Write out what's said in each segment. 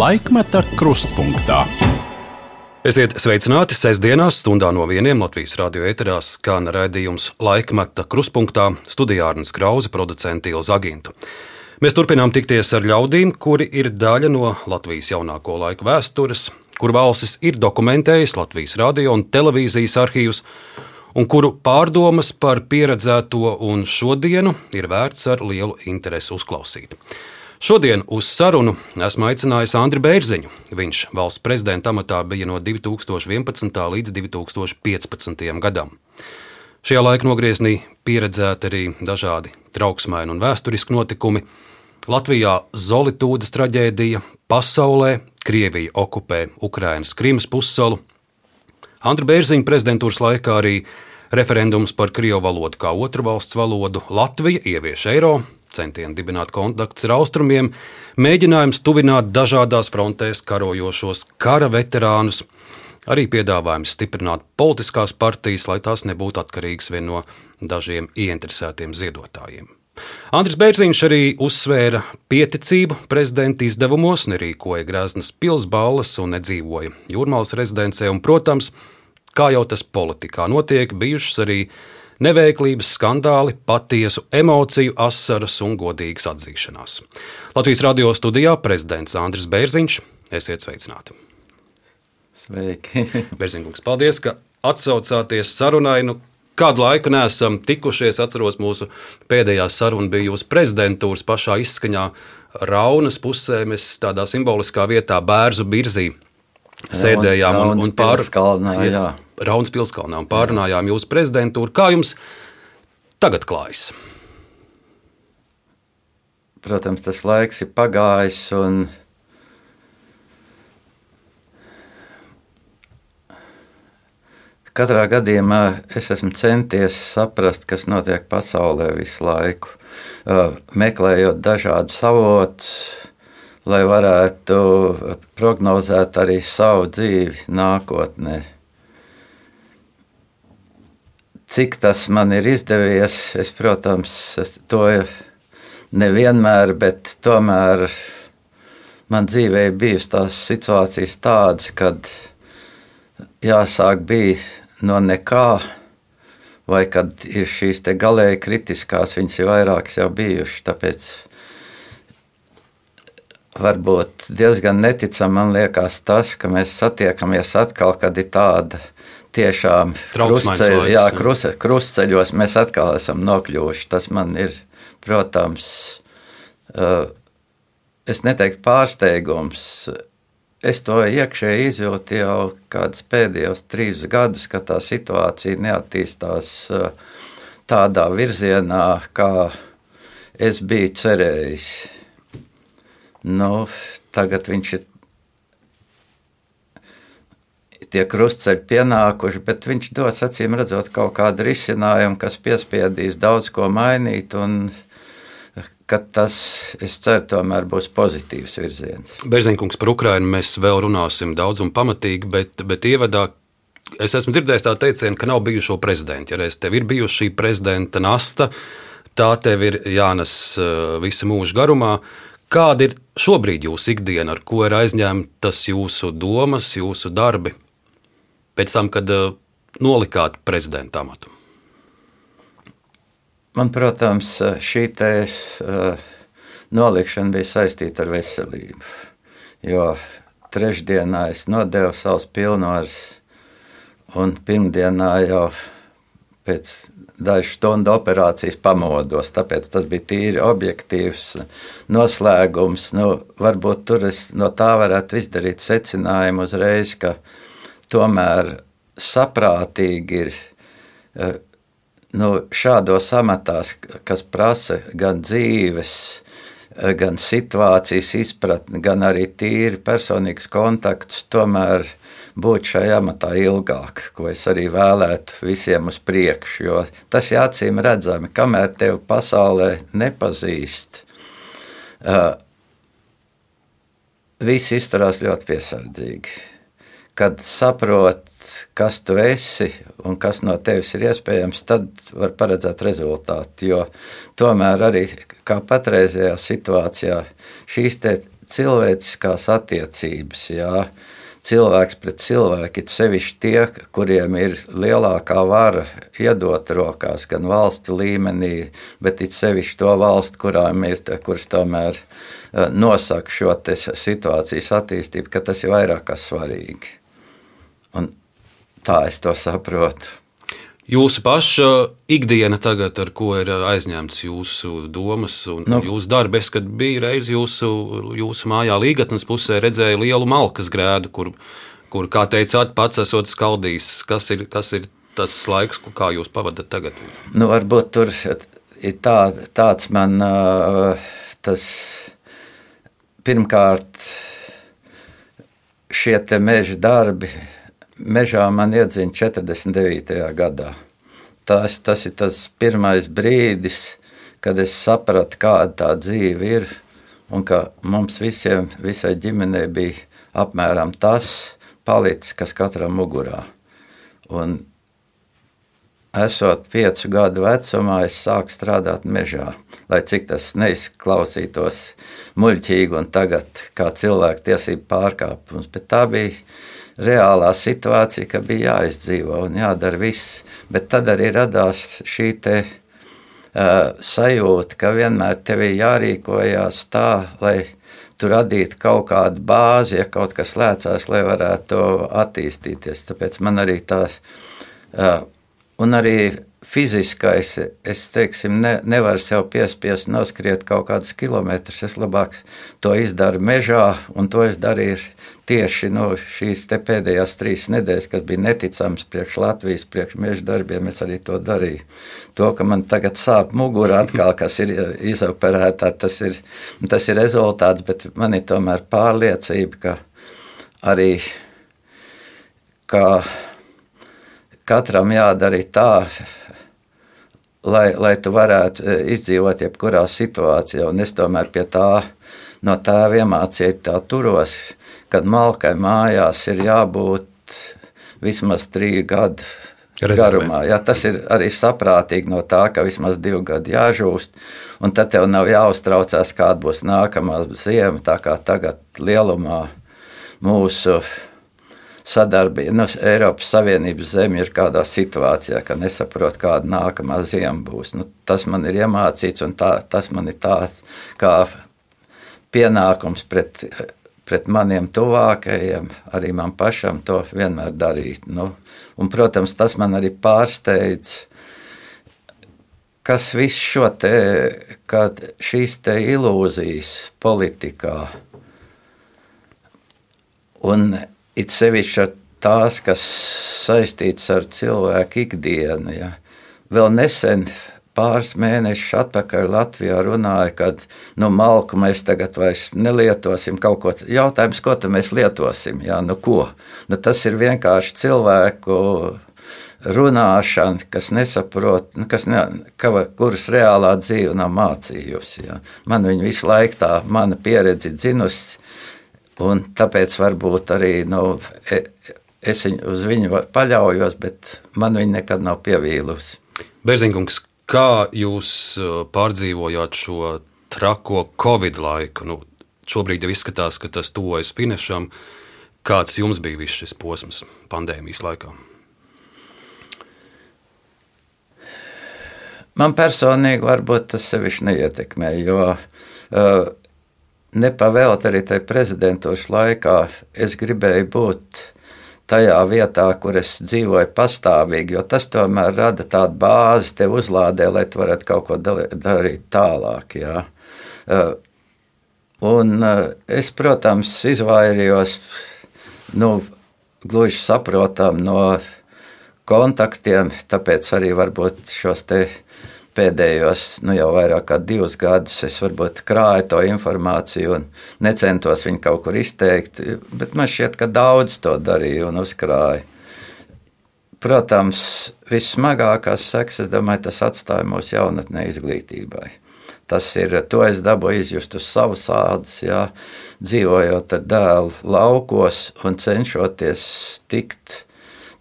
Laikmeta krustpunktā. Esiet sveicināti sestdienās, stundā no vieniem Latvijas radio eterās, kā raidījums Laikmeta krustpunktā studijā Arnijas Krause, producents Ilza Aginta. Mēs turpinām tikties ar ļaudīm, kuri ir daļa no Latvijas jaunāko laiku vēstures, kur valstis ir dokumentējis Latvijas radio un televīzijas arhīvus, un kuru pārdomas par pieredzēto un šodienu ir vērts ar lielu interesi uzklausīt. Šodien uz sarunu esmu aicinājis Andriu Bērziņu. Viņš valsts prezidenta amatā bija no 2011. līdz 2015. gadam. Šajā laika nogriezienī pieredzēti arī dažādi trauksmaini un vēsturiski notikumi. Latvijā Zolītūdas traģēdija, pasaulē Krievija okupē Ukrainas Krimas pussalu. Andra Bērziņa prezidentūras laikā arī referendums par krievu valodu kā otru valsts valodu, Latvija ievieš eiro, centieni dibināt kontaktus ar austrumiem, mēģinājums tuvināt dažādās frontēs karojošos kara veterānus, arī piedāvājums stiprināt politiskās partijas, lai tās nebūtu atkarīgas vien no dažiem ieinteresētiem ziedotājiem. Andris Bērziņš arī uzsvēra pieticību prezidenta izdevumos, nerīkoja Grāznas pilsballes un nedzīvoja jūrmālas rezidencē, un, protams, kā jau tas politikā notiek, bijušas arī neveiklības skandāli, patiesu emociju, asaras un godīgas atzīšanās. Latvijas radio studijā prezidents Andris Bērziņš, esiet sveicināti! Sveiki! Bērziņkungs, paldies, ka atsaucāties sarunai. Nu, kādu laiku neesam tikušies. Atceros, mūsu pēdējā saruna bija jūsu prezidentūras pašā izskaņā, Raunas pusē. Mēs tādā simboliskā vietā, Bērzu birzī, sēdējām un, un pārunājām. Raunas pilskalnā un pārunājām jūsu prezidentūru. Kā jums tagad klājas? Protams, tas laiks ir pagājis. Un... Katrā gadījumā es esmu centies saprast, kas notiek pasaulē visu laiku, meklējot dažādus avotus, lai varētu prognozēt arī savu dzīvi nākotnē. Cik tas man ir izdevies, es, protams, to nevienmēr, bet tomēr man dzīvē ir bijusi tās situācijas tādas, kad jāsāk bija no nekā, vai kad ir šīs galēji kritiskās, viņas ir vairākas jau bijušas. Tāpēc varbūt diezgan neticami man liekas tas, ka mēs satiekamies atkal, kad ir tāda tiešām krustceļ, jā, krus, krustceļos mēs atkal esam nokļuvuši. Tas man ir, protams, es neteiktu pārsteigums. Es to iekšēji izjūtu jau kādus pēdējos trīs gadus, ka tā situācija neattīstās tādā virzienā, kā es biju cerējis. Nu, tagad viņš ir tie krustceļi pienākuši, bet viņš dos acīm redzot kaut kādu risinājumu, kas piespiedīs daudz ko mainīt. Tas, es ceru, tomēr būs pozitīvs virziens. Berziņkungs par Ukrajinu mēs vēl runāsim daudz un pamatīgi, bet, bet ievadā es esmu dzirdējis tā teicienu, ka nav bijušo prezidentu. Ja reiz tev ir bijusi šī prezidenta nasta, tā tev ir jānes uh, visu mūžu garumā. Kāda ir šobrīd jūsu ikdiena, ar ko ir aizņemtas jūsu domas, jūsu darbi pēc tam, kad uh, nolikāt prezidenta amatu? Man, protams, šī tēs, uh, nolikšana bija saistīta ar veselību. Jo trešdienā es nodevu savus pilnvarus, un pirmdienā jau pēc dažu stundu operācijas pamodos. Tāpēc tas bija tīri objektīvs noslēgums. Nu, varbūt tur es no tā varētu izdarīt secinājumu uzreiz, ka tomēr saprātīgi ir eh, nu, šādos amatās, kas prasa gan dzīves, eh, gan situācijas izpratni, gan arī tīri personīgs kontakts, tomēr būt šajā amatā ilgāk, ko es arī vēlētu visiem uz priekšu. Jo tas ir acīm redzami, kamēr tevi pasaulē nepazīst. Uh, Visi izturās ļoti piesardzīgi. Kad saprot, kas tu esi un kas no tevis ir iespējams, tad var paredzēt rezultātu. Jo tomēr arī kā patreizējā situācijā šīs cilvēciskās attiecības. Jā. Cilvēks pret cilvēku, it sevišķi tie, kuriem ir lielākā vara iedot rokās, gan valsts līmenī, bet it sevišķi to valstu, kurām ir, kuras tomēr eh, nosaka šo situācijas attīstību, ka tas ir vairāk kā svarīgi. Un tā es to saprotu. Jūsu paša ikdiena tagad, ar ko ir aizņemts jūsu domas un nu. jūsu darbi, es, kad biju reiz jūsu, jūsu mājā līgatnes pusē, redzēju lielu malkas grēdu, kur, kur kā teicāt, pats esot skaldījis. Kas ir, kas ir tas laiks, kā jūs pavadat tagad? Nu, varbūt tur ir tā, tāds man tas pirmkārt šie meža darbi mežā man iedzina 49. gadā. Tas, tas ir tas pirmais brīdis, kad es sapratu, kāda tā dzīve ir, un ka mums visiem, visai ģimenei bija apmēram tas palicis, kas katram mugurā. Un esot piecu gadu vecumā, es sāku strādāt mežā. Lai cik tas neizklausītos muļķīgi un tagad kā cilvēku tiesību pārkāpums, bet tā bija reālā situācija, ka bija jāizdzīvo un jādara viss. Bet tad arī radās šī te, uh, sajūta, ka vienmēr tev ir jārīkojas tā, lai tu radītu kaut kādu bāzi, ja kaut kas lēcās, lai varētu attīstīties. Tāpēc man arī tās, uh, un arī fiziskais, es teiksim, ne, nevaru sev piespiest noskriet kaut kādus kilometrus. Es labāk to izdaru mežā, un to es darīju tieši no šīs pēdējās trīs nedēļas, kas bija neticams priekš Latvijas, priekš meža darbiem, es arī to darīju. To, ka man tagad sāp mugura atkal, kas ir izoperētā, tas ir, tas ir rezultāts, bet man ir tomēr pārliecība, ka arī ka katram jādara tā, lai, lai tu varētu e, izdzīvot jebkurā situācijā, un es tomēr pie tā no tēva iemācīju tā turos, kad malkai mājās ir jābūt vismaz trīs gadu garumā. Ja, tas ir arī saprātīgi no tā, ka vismaz divi gadi jāžūst, un tad tev nav jāuztraucās, kāda būs nākamā ziema. Tā kā tagad lielumā mūsu sadarbība, nu, Eiropas Savienības zemē ir kādā situācijā, ka nesaprot, kāda nākamā ziema būs. Nu, tas man ir iemācīts, un tā, tas man ir tāds kā pienākums pret pret maniem tuvākajiem, arī man pašam to vienmēr darīt. Nu, un, protams, tas man arī pārsteidz, kas viss šo te, šīs te ilūzijas politikā, un it sevišķi ar tās, kas saistīts ar cilvēku ikdienu. Ja. Vēl nesen pāris mēnešus atpakaļ Latvijā runāja, ka nu, malku mēs tagad vairs nelietosim. Ko jautājums, ko mēs lietosim? Jā, nu, ko? Nu, tas ir vienkārši cilvēku runāšana, kas nesaprot, nu, kas ne, ka, kuras reālā dzīve nav mācījusi. Jā. Man viņa visu laiku tā mana pieredze dzinusi, un tāpēc varbūt arī nu, e, es viņu, uz viņu paļaujos, bet man viņa nekad nav pievīlusi. Berzinkungs, Kā jūs uh, pārdzīvojāt šo trako Covid laiku? Nu, šobrīd jau izskatās, ka tas tuvojas finišam. Kāds jums bija viss šis posms pandēmijas laikā? Man personīgi varbūt tas sevišķi neietekmē, jo uh, nepavēlēt arī tajā prezidentūras laikā es gribēju būt tajā vietā, kur es dzīvoju pastāvīgi, jo tas tomēr rada tādu bāzi, te uzlādē, lai tu varētu kaut ko darīt tālāk. Jā. Uh, un uh, es, protams, izvairījos nu, gluži saprotam no kontaktiem, tāpēc arī varbūt šos te pēdējos nu, jau vairāk kā divus gadus es varbūt krāju to informāciju un necentos viņu kaut kur izteikt, bet man šķiet, ka daudz to darīju un uzkrāju. Protams, vissmagākās sekas, es domāju, tas atstāja mūsu jaunatnē izglītībai. Tas ir, to es dabūju izjust uz savas ādas, jā, dzīvojot ar dēlu laukos un cenšoties tikt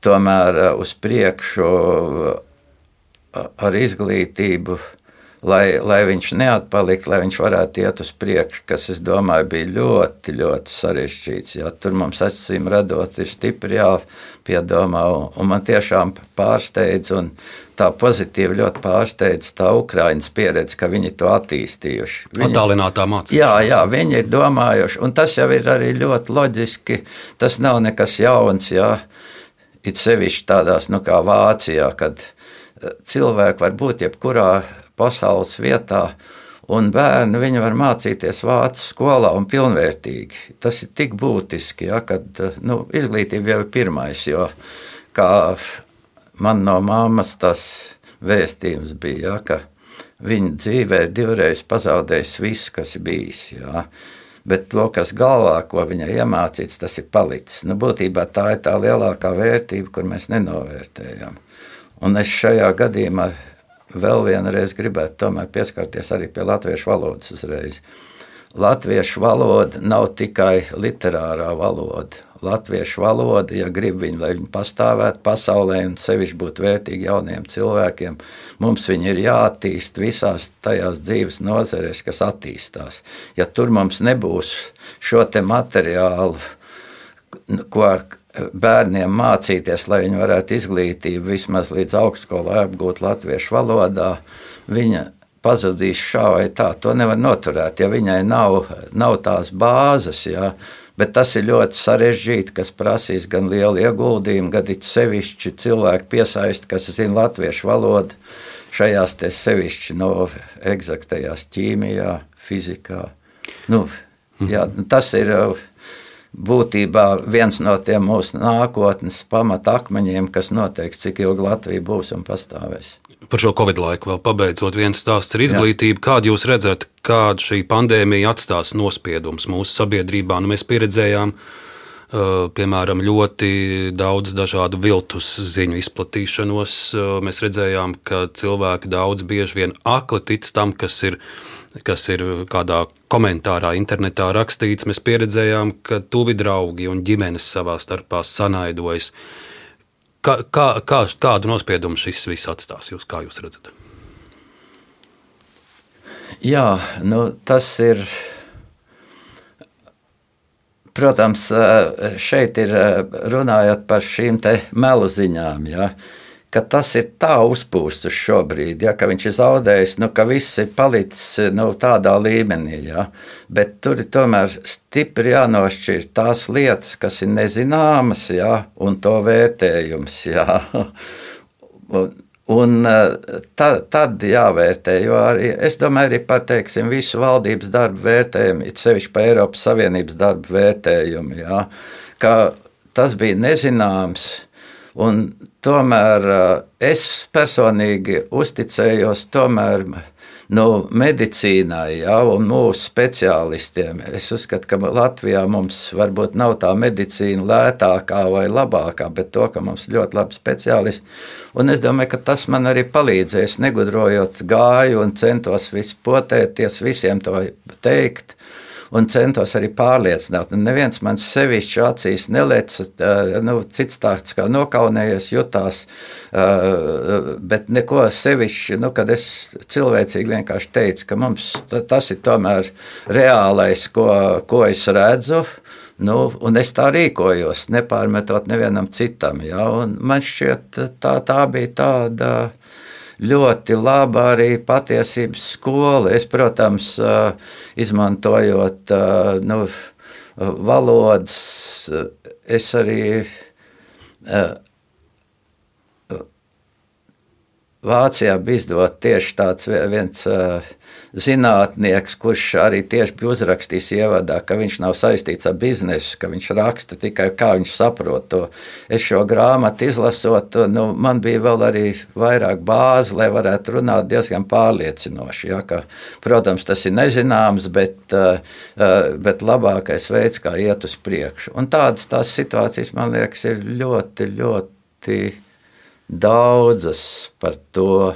tomēr uz priekšu ar izglītību lai, lai viņš neatpaliktu, lai viņš varētu iet uz priekšu, kas, es domāju, bija ļoti, ļoti sarežģīts. Jā. Tur mums acīm redzot, ir stipri jāpiedomā, un, un man tiešām pārsteidz, un tā pozitīvi ļoti pārsteidz tā Ukraiņas pieredze, ka viņi to attīstījuši. Viņi, Attālinātā mācība. Jā, jā, viņi ir domājuši, un tas jau ir arī ļoti loģiski. Tas nav nekas jauns, jā. It sevišķi tādās, nu kā Vācijā, kad cilvēki var būt jebkurā pasaules vietā, un bērni viņi var mācīties vācu skolā un pilnvērtīgi. Tas ir tik būtiski, ja, kad nu, izglītība jau ir pirmais, jo kā man no mammas tas vēstījums bija, ja, ka viņa dzīvē divreiz pazaudējis visu, kas bijis. Ja. Bet to, kas galvā, ko viņai iemācīts, tas ir palicis. Nu, būtībā tā ir tā lielākā vērtība, kur mēs nenovērtējam. Un es šajā gadījumā vēl vienreiz gribētu pieskarties arī pie latviešu valodas uzreiz. Latviešu valoda nav tikai literārā valoda. Latviešu valoda, ja grib viņu, lai viņi pastāvētu pasaulē un sevišķi būtu vērtīgi jauniem cilvēkiem, mums viņi ir jāattīst visās tajās dzīves nozarēs, kas attīstās. Ja tur mums nebūs šo materiālu, ko bērniem mācīties, lai viņi varētu izglītību vismaz līdz augstskolai apgūt latviešu valodā, viņa pazudīs šā vai tā. To nevar noturēt, ja viņai nav, nav tās bāzes. Ja. Bet tas ir ļoti sarežģīti, kas prasīs gan lielu ieguldījumu, gan it sevišķi cilvēku piesaist, kas zina latviešu valodu šajās sevišķi no eksaktajās ķīmijā, fizikā. Nu, jā, tas ir būtībā viens no tiem mūsu nākotnes pamatakmeņiem, kas noteiks, cik ilgi Latvija būs un pastāvēs. Par šo Covid laiku vēl pabeidzot, viens stāsts ar izglītību. Jā. Kādu jūs redzat, kāda šī pandēmija atstās nospiedums mūsu sabiedrībā? Nu, mēs pieredzējām, piemēram, ļoti daudz dažādu viltus ziņu izplatīšanos. Mēs redzējām, ka cilvēki daudz bieži vien akli tic tam, kas ir kas ir kādā komentārā, internetā rakstīts, mēs pieredzējām, ka tuvi draugi un ģimenes savā starpā sanaidojas. Kā, kā, kā, kādu nospiedumu šis viss atstās? Jūs, kā jūs redzat? Jā, nu, tas ir. Protams, šeit ir runājot par šīm melu ziņām. Ja ka tas ir tā uzpūsts uz šo brīdi, ja, ka viņš ir zaudējis, nu, ka viss ir palicis nu, tādā līmenī. Ja. Bet tur ir tomēr stipri jānošķir tās lietas, kas ir nezināmas, ja, un to vērtējums. Ja. Un, Un tad, tad jāvērtē, jo arī es domāju, arī par teiksim, visu valdības darbu vērtējumu, it sevišķi par Eiropas Savienības darbu vērtējumu, jā, ka tas bija nezināms. Un Tomēr eh, es personīgi uzticējos tomēr nu, medicīnai ja, un mūsu speciālistiem. Es uzskatu, ka Latvijā mums varbūt nav tā medicīna lētākā vai labākā, bet to, ka mums ļoti labi speciālisti. Un es domāju, ka tas man arī palīdzēs, negudrojot gāju un centos vispotēties, visiem to teikt un centos arī pārliecināt. Un neviens man sevišķi acīs nelēca, nu, cits tāds kā nokaunējies, jutās, bet neko sevišķi, nu, kad es cilvēcīgi vienkārši teicu, ka mums tas ir tomēr reālais, ko, ko es redzu. Nu, un es tā rīkojos, nepārmetot nevienam citam. Ja? Man šķiet, tā, tā bija tāda ļoti laba arī patiesības skola. Es, protams, izmantojot nu, valodas, es arī Vācijā bija izdot tieši tāds viens zinātnieks, kurš arī tieši bija uzrakstījis ievadā, ka viņš nav saistīts ar biznesu, ka viņš raksta tikai kā viņš saprot to. Es šo grāmatu izlasot, nu, man bija vēl arī vairāk bāzi, lai varētu runāt diezgan pārliecinoši. Ja, ka, protams, tas ir nezināms, bet, bet labākais veids, kā iet uz priekšu. Un tādas tās situācijas, man liekas, ir ļoti, ļoti daudzas par to.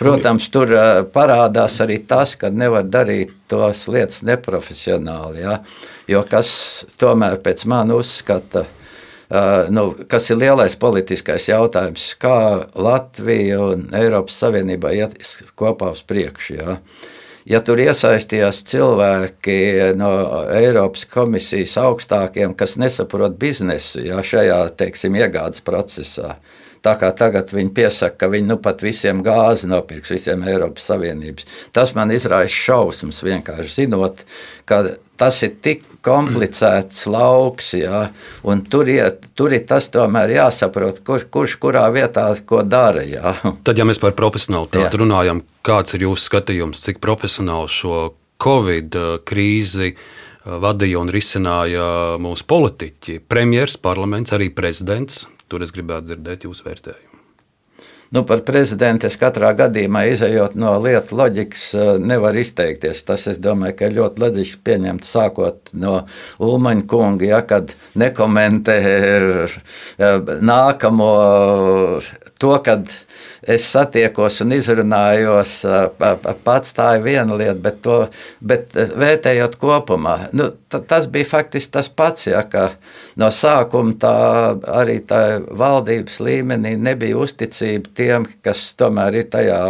Protams, tur parādās arī tas, ka nevar darīt tos lietas neprofesionāli. Ja? Jo kas tomēr pēc manas uzskata, nu, kas ir lielais politiskais jautājums, kā Latvija un Eiropas Savienība iet kopā uz priekšu. Ja? ja tur iesaistījās cilvēki no Eiropas komisijas augstākiem, kas nesaprot biznesu ja, šajā teiksim, iegādes procesā, Tā kā tagad viņi piesaka, ka viņi nu pat visiem gāzi nopirks, visiem Eiropas Savienības. Tas man izraisa šausmas vienkārši zinot, ka tas ir tik komplicēts lauks, ja, un tur, iet, tur ir tas tomēr jāsaprot, kur, kurš kurā vietā ko dara. Ja. Tad, ja mēs par profesionālitāti runājam, kāds ir jūsu skatījums, cik profesionāli šo Covid uh, krīzi uh, vadīja un risināja mūsu politiķi, premjerministrs, parlaments, arī prezidents. Tur es gribētu dzirdēt jūsu vērtējumu. Nu, par prezidentu es katrā gadījumā, izējot no lietu loģikas, eh, nevaru izteikties. Tas, es domāju, ka ļoti loģiski pieņemt, sākot no Ulmaņa kunga, ja, kad nekomentē eh, nākamo to, kad es satiekos un izrunājos pats, tā ir viena lieta, bet, to, bet vērtējot kopumā, nu, tas bija faktiski tas pats, ja, ka no sākuma tā arī tā valdības līmenī nebija uzticība tiem, kas tomēr ir tajā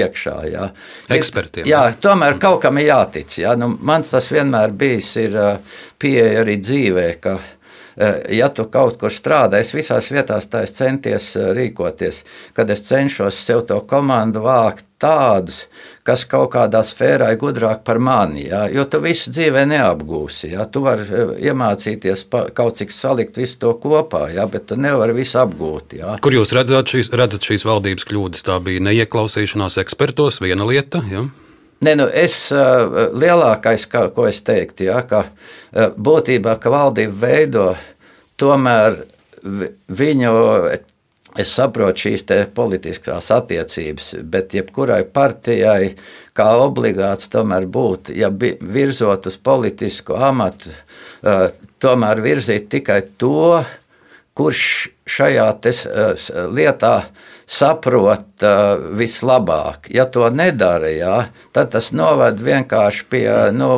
iekšā. Ja. Ekspertiem. Jā, tomēr kaut kam ir jātic. Ja. Nu, man tas vienmēr bijis pieeja arī dzīvē, ka Eh, ja tu kaut kur strādā, es visās vietās tā es centies eh, rīkoties, kad es cenšos sev to komandu vākt tādus, kas kaut kādā sfērā ir gudrāk par mani. Ja? Jo tu visu dzīvē neapgūsi. Ja? Tu vari eh, iemācīties kaut cik salikt visu to kopā, ja? bet tu nevari visu apgūt. Ja? Kur jūs redzat šīs, redzat šīs valdības kļūdas? Tā bija neieklausīšanās ekspertos, viena lieta. Ja? Ne, nu es lielākais, kā, ko es teiktu, ja, ka būtībā ka valdība veido tomēr viņu. Es saprotu šīs politiskās attiecības, bet jebkurai partijai, kā obligāts, tomēr būtu, ja virzot uz politisku amatu, tomēr virzīt tikai to, kurš šajā lietā saprot uh, vislabāk. Ja to nedara, jā, tad tas noved vienkārši pie. Nu,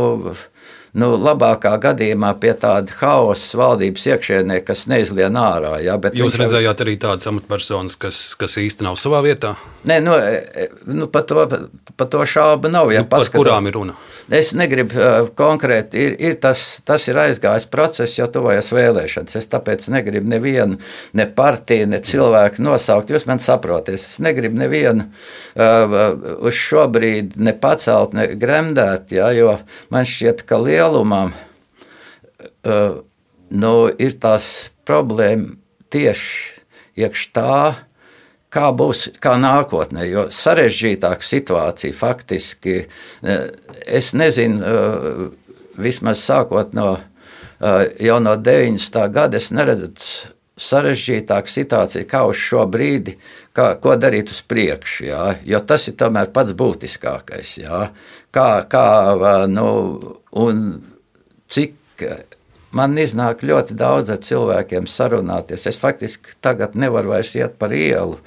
nu, labākā gadījumā pie tāda hausa valdības iekšienē, kas neizlien ārā. Ja, Jūs redzējāt arī tādas amatpersonas, kas, kas īsti nav savā vietā? Nē, nu, e, e, nu, par, to, par to šaubu nav. Ja nu, par kurām ir runa? Es negribu uh, konkrēti, ir, ir tas, tas ir aizgājis process, jo tuvojas vēlēšanas. Es tāpēc negribu nevienu, ne partiju, ne cilvēku nosaukt. Jūs man saprotat, es negribu nevienu uh, uz šo brīdi ne pacelt, ne gremdēt, ja, jo man šķiet, ka liela lielumam nu, ir tās problēma tieši iekš tā, kā būs kā nākotnē. Jo sarežģītāka situācija faktiski, es nezinu, vismaz sākot no jau no 90. gada, es neredzu sarežģītāka situācija kā uz šo brīdi, kā, ko darīt uz priekšu. Jā, jo tas ir tomēr pats būtiskākais. Jā, kā, kā nu, un cik man iznāk ļoti daudz ar cilvēkiem sarunāties. Es faktiski tagad nevaru vairs iet par ielu.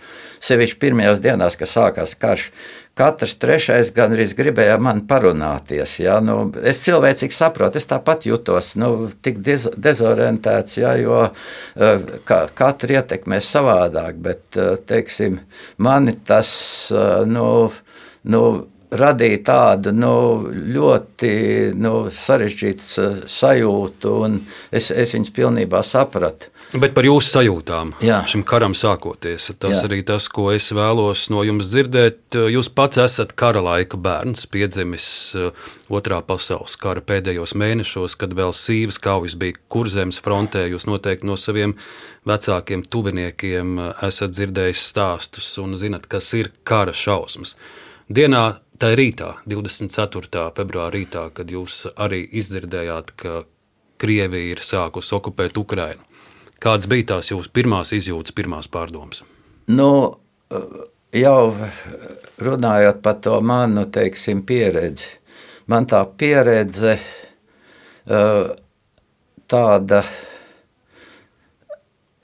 Sevišķi pirmajās dienās, kad sākās karš, katrs trešais gan arī gribēja man parunāties. Ja? Nu, es cilvēcīgi saprotu, es tāpat jutos nu, tik dezorientēts, ja? jo uh, ka, katru ietekmē savādāk, bet uh, teiksim, mani tas uh, nu, nu, radīja tādu nu, ļoti nu, sarežģītu sajūtu, un es, es viņus pilnībā sapratu. Bet par jūsu sajūtām Jā. šim karam sākoties, tas Jā. arī tas, ko es vēlos no jums dzirdēt. Jūs pats esat kara laika bērns, piedzimis uh, Otrā pasaules kara pēdējos mēnešos, kad vēl sīvas kaujas bija kurzemes frontē. Jūs noteikti no saviem vecākiem tuviniekiem uh, esat dzirdējis stāstus un zinat, kas ir kara šausmas. Dienā Tā rītā, 24. februāra rītā, kad jūs arī izdzirdējāt, ka Krievija ir sākusi okupēt Ukrajinu. Kādas bija tās jūsu pirmās izjūtas, pirmās pārdomas? Nu, jau runājot par to manu teiksim, pieredzi, man tā pieredze tāda.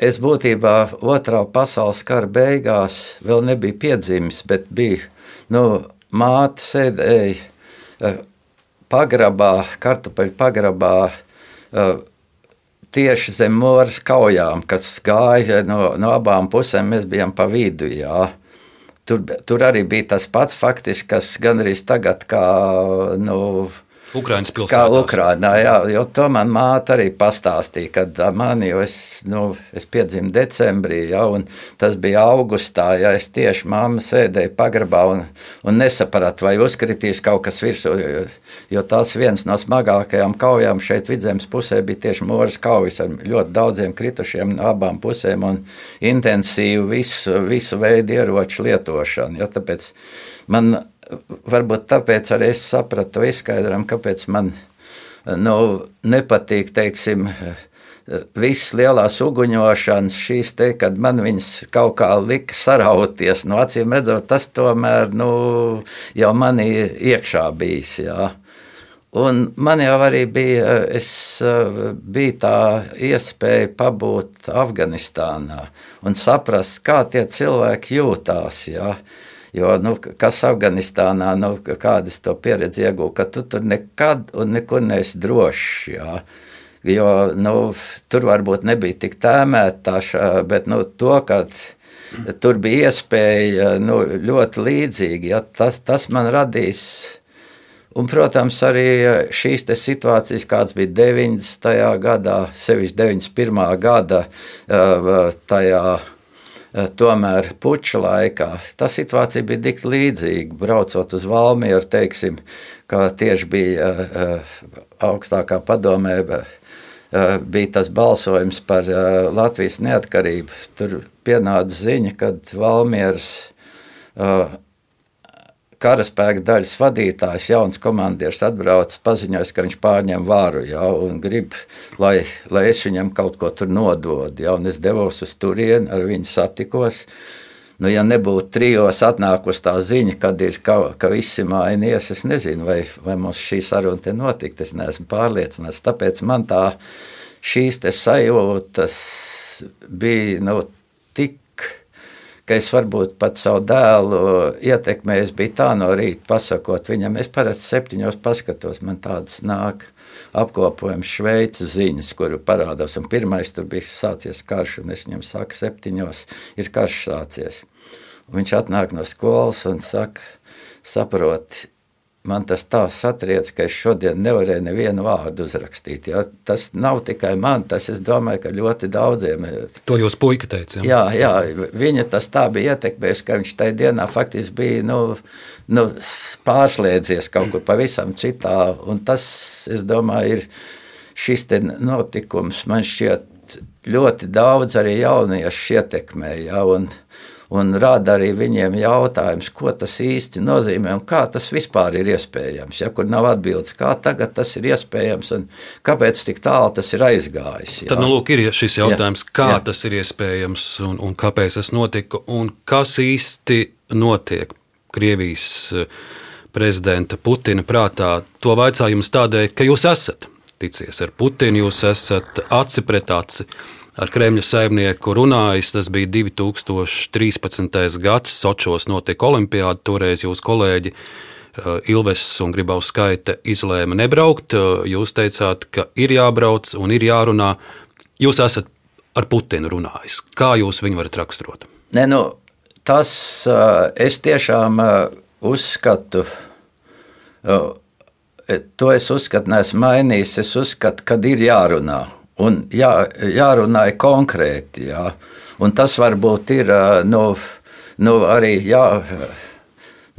Es būtībā otrā pasaules kara beigās vēl nebiju piedzimis, bet biju nu, māte sēdēja pagrabā, kartupeļu pagrabā, tieši zem mūras kaujām, kas gāja no, no abām pusēm, mēs bijām pa vidu. Jā. Tur, tur arī bija tas pats faktiski, kas gan arī tagad, kā nu, Ukraiņas pilsētā. Kā Ukraiņā, jā, jo to man māte arī pastāstīja, kad man jau es, nu, es piedzimu decembrī, jā, un tas bija augustā, ja es tieši mamma sēdēju pagrabā un, un nesapratu, vai uzkritīs kaut kas virsū, jo, jo tas viens no smagākajām kaujām šeit vidzemes pusē bija tieši mūras kaujas ar ļoti daudziem kritušiem no abām pusēm un intensīvu visu, visu veidu ieroču lietošanu, ja, tāpēc man varbūt tāpēc arī es sapratu izskaidrojumu, kāpēc man nu, nepatīk, teiksim, Visas lielās uguņošanas, šīs te, kad man viņas kaut kā lika sarauties, no acīm redzot, tas tomēr nu, jau man ir iekšā bijis. Jā. Un man jau arī bija, es, bija tā iespēja pabūt Afganistānā un saprast, kā tie cilvēki jūtās. Jā. Jo, nu, kas Afganistānā, nu, kādas to pieredzi iegūta, ka tu tur nekad un nekur neesi drošs. Jā. Jo nu, tur varbūt nebija tik tēmēta, bet nu, to, ka tur bija iespēja nu, ļoti līdzīgi, ja, tas, tas man radīs. Un, protams, arī šīs situācijas, kādas bija 90. gadā, sevišķi 91. gada, tajā tomēr puča laikā tā situācija bija tik līdzīga. Braucot uz Valmieru, teiksim, kā tieši bija uh, augstākā padomē, bija tas balsojums par Latvijas neatkarību. Tur pienāca ziņa, ka Valmieras karaspēka daļas vadītājs, jauns komandieris, atbrauc, paziņoja, ka viņš pārņem varu ja, un grib, lai, lai es viņam kaut ko tur nododu. Ja, es devos uz turieni, ar viņu satikos. Nu, ja nebūtu trijos atnākusi tā ziņa, kad ir ka, ka visi mainījies, es nezinu, vai, vai mums šī saruna te notikt. Es neesmu pārliecināts. Tāpēc man tā šīs sajūtas bija nu, tik ka es varbūt pat savu dēlu ietekmēju. Es biju tā no rīta pasakot viņam, es parasti septiņos paskatos, man tādas nāk apkopojums Šveices ziņas, kuru parādās. Un pirmais tur bija sācies karš, un es viņam saku, septiņos ir karš sācies. Un viņš atnāk no skolas un saka, saprot, man tas tā satriec, ka es šodien nevarēju nevienu vārdu uzrakstīt. Ja? Tas nav tikai man, tas es domāju, ka ļoti daudziem. To jūs puika teicāt. Jā, jā, viņa tas tā bija ietekmējis, ka viņš tajā dienā faktiski bija nu, nu, pārslēdzies kaut kur pavisam citā. Un tas, es domāju, ir šis notikums man šķiet ļoti daudz arī jauniešu ietekmē. Ja? Un, un rada arī viņiem jautājums, ko tas īsti nozīmē un kā tas vispār ir iespējams. Ja kur nav atbildes, kā tagad tas ir iespējams un kāpēc tik tālu tas ir aizgājis. Jā. Tad, nu, lūk, ir šis jautājums, jā, kā jā. tas ir iespējams un, un kāpēc tas notika un kas īsti notiek Krievijas eh, prezidenta Putina prātā. To vaicāju jums tādēļ, ka jūs esat ticies ar Putinu, jūs esat aci pret aci ar Kremļa saimnieku runājis. Tas bija 2013. gads, Sočos notika olimpiāda. Toreiz jūs kolēģi uh, Ilves un Gribaus skaita izlēma nebraukt. Uh, jūs teicāt, ka ir jābrauc un ir jārunā. Jūs esat ar Putinu runājis. Kā jūs viņu varat raksturot? Ne, nu, tas uh, es tiešām uzskatu. To es uzskatu, neesmu mainījis. Es uzskatu, ka ir jārunā un jā, jārunā konkrēti. Jā. Un tas varbūt ir nu, nu, arī. Jā,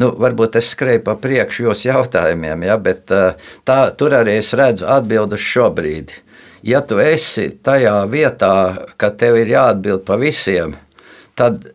Nu, varbūt es skrēju pa priekšu jūsu jautājumiem, ja, bet tā, tur arī es redzu atbildus šobrīd. Ja tu esi tajā vietā, ka tev ir jāatbild pa visiem, tad